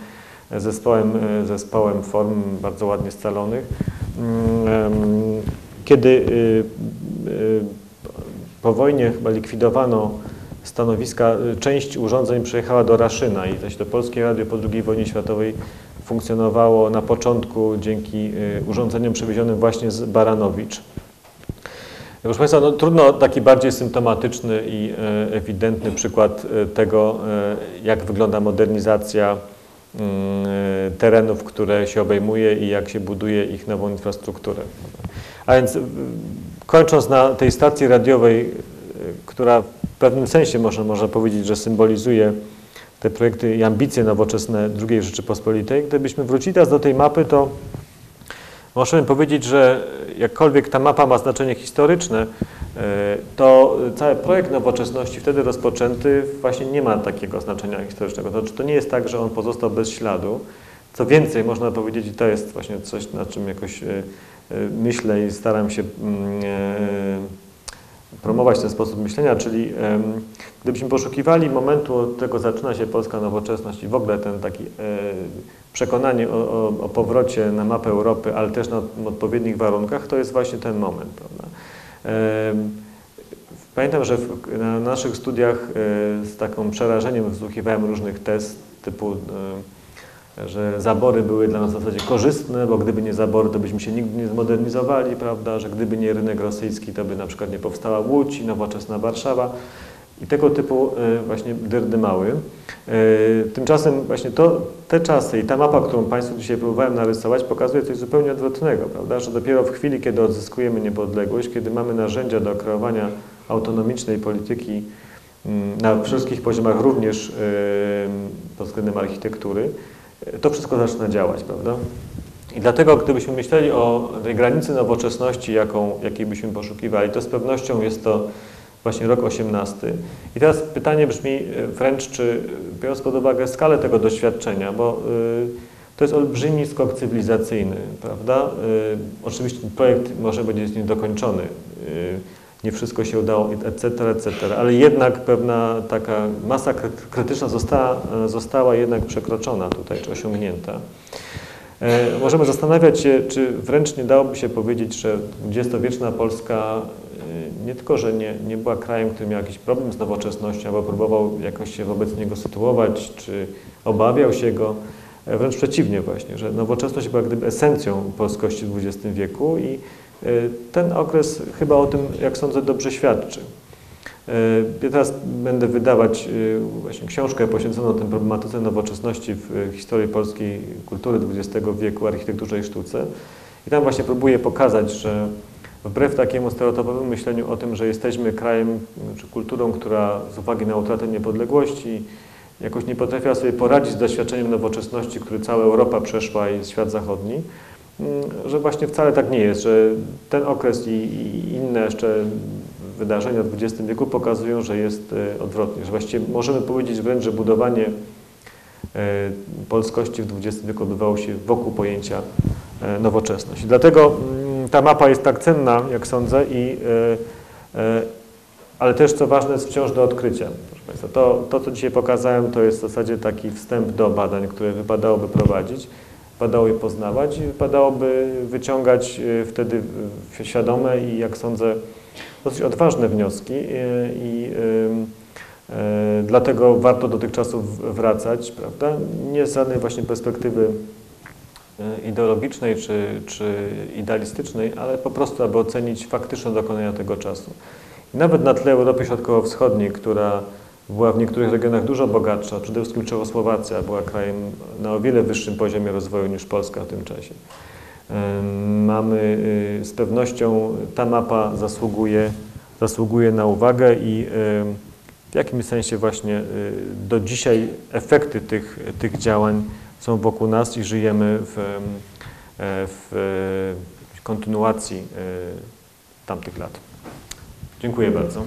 zespołem, zespołem form bardzo ładnie scalonych. Mm, kiedy y, y, po wojnie chyba likwidowano stanowiska, y, część urządzeń przejechała do Raszyna i to Polskie Radio po II wojnie światowej funkcjonowało na początku dzięki urządzeniom przewiezionym właśnie z Baranowicz. Proszę Państwa, no, trudno taki bardziej symptomatyczny i ewidentny przykład tego, jak wygląda modernizacja terenów, które się obejmuje i jak się buduje ich nową infrastrukturę. A więc kończąc na tej stacji radiowej, e, która w pewnym sensie można, można powiedzieć, że symbolizuje te projekty i ambicje nowoczesne II Rzeczypospolitej, gdybyśmy wrócili teraz do tej mapy, to możemy powiedzieć, że jakkolwiek ta mapa ma znaczenie historyczne, e, to cały projekt nowoczesności wtedy rozpoczęty właśnie nie ma takiego znaczenia historycznego. To znaczy to nie jest tak, że on pozostał bez śladu. Co więcej, można powiedzieć, i to jest właśnie coś, na czym jakoś e, myślę i staram się mm, e, promować ten sposób myślenia, czyli gdybyśmy poszukiwali momentu, od którego zaczyna się polska nowoczesność i w ogóle ten taki e, przekonanie o, o, o powrocie na mapę Europy, ale też na odpowiednich warunkach, to jest właśnie ten moment. Prawda? Pamiętam, że na naszych studiach z takim przerażeniem wysłuchiwałem różnych test typu że zabory były dla nas w zasadzie korzystne, bo gdyby nie zabory, to byśmy się nigdy nie zmodernizowali, prawda, że gdyby nie rynek rosyjski, to by na przykład nie powstała Łódź i nowoczesna Warszawa. I tego typu e, właśnie dyrdymały. E, tymczasem właśnie to, te czasy i ta mapa, którą Państwu dzisiaj próbowałem narysować, pokazuje coś zupełnie odwrotnego, prawda, że dopiero w chwili, kiedy odzyskujemy niepodległość, kiedy mamy narzędzia do kreowania autonomicznej polityki mm, na wszystkich poziomach, również e, pod względem architektury, to wszystko zaczyna działać, prawda? I dlatego, gdybyśmy myśleli o tej granicy nowoczesności, jaką, jakiej byśmy poszukiwali, to z pewnością jest to właśnie rok 18. I teraz pytanie brzmi e, wręcz, czy biorąc pod uwagę skalę tego doświadczenia, bo y, to jest olbrzymi skok cywilizacyjny, prawda? Y, oczywiście projekt może być niedokończony. Y, nie wszystko się udało, etc., etc., ale jednak pewna taka masa krytyczna została, została jednak przekroczona tutaj, czy osiągnięta. E, możemy zastanawiać się, czy wręcz nie dałoby się powiedzieć, że dwudziestowieczna Polska e, nie tylko, że nie, nie była krajem, który miał jakiś problem z nowoczesnością, albo próbował jakoś się wobec niego sytuować, czy obawiał się go, e, wręcz przeciwnie właśnie, że nowoczesność była gdyby esencją polskości w XX wieku i ten okres chyba o tym, jak sądzę, dobrze świadczy. Ja teraz będę wydawać właśnie książkę poświęconą tym problematyce nowoczesności w historii polskiej kultury XX wieku, architekturze i sztuce. I tam właśnie próbuję pokazać, że wbrew takiemu stereotypowemu myśleniu o tym, że jesteśmy krajem czy kulturą, która z uwagi na utratę niepodległości jakoś nie potrafiła sobie poradzić z doświadczeniem nowoczesności, który cała Europa przeszła i świat zachodni, że właśnie wcale tak nie jest, że ten okres i, inne jeszcze wydarzenia w XX wieku pokazują, że jest e, odwrotnie, że właściwie możemy powiedzieć wręcz, że budowanie e, polskości w XX wieku odbywało się wokół pojęcia e, nowoczesność. Dlatego mm, ta mapa jest tak cenna, jak sądzę, i, ale też co ważne jest wciąż do odkrycia. Państwa, to, to, co dzisiaj pokazałem, to jest w zasadzie taki wstęp do badań, które wypadałoby prowadzić, wypadało je poznawać i wypadałoby wyciągać wtedy świadome i, jak sądzę, dosyć odważne wnioski i, i y, dlatego warto do tych czasów wracać, prawda? Nie z żadnej właśnie perspektywy ideologicznej czy, czy idealistycznej, ale po prostu, aby ocenić faktyczne dokonania tego czasu. Nawet na tle Europy Środkowo-Wschodniej, która była w niektórych regionach dużo bogatsza, przede wszystkim Czechosłowacja była krajem na o wiele wyższym poziomie rozwoju niż Polska w tym czasie. Mamy y, z pewnością, ta mapa zasługuje, zasługuje na uwagę i w jakimś sensie właśnie y, do dzisiaj efekty tych, tych działań są wokół nas i żyjemy w, e, w kontynuacji y, tamtych lat. Dziękuję bardzo.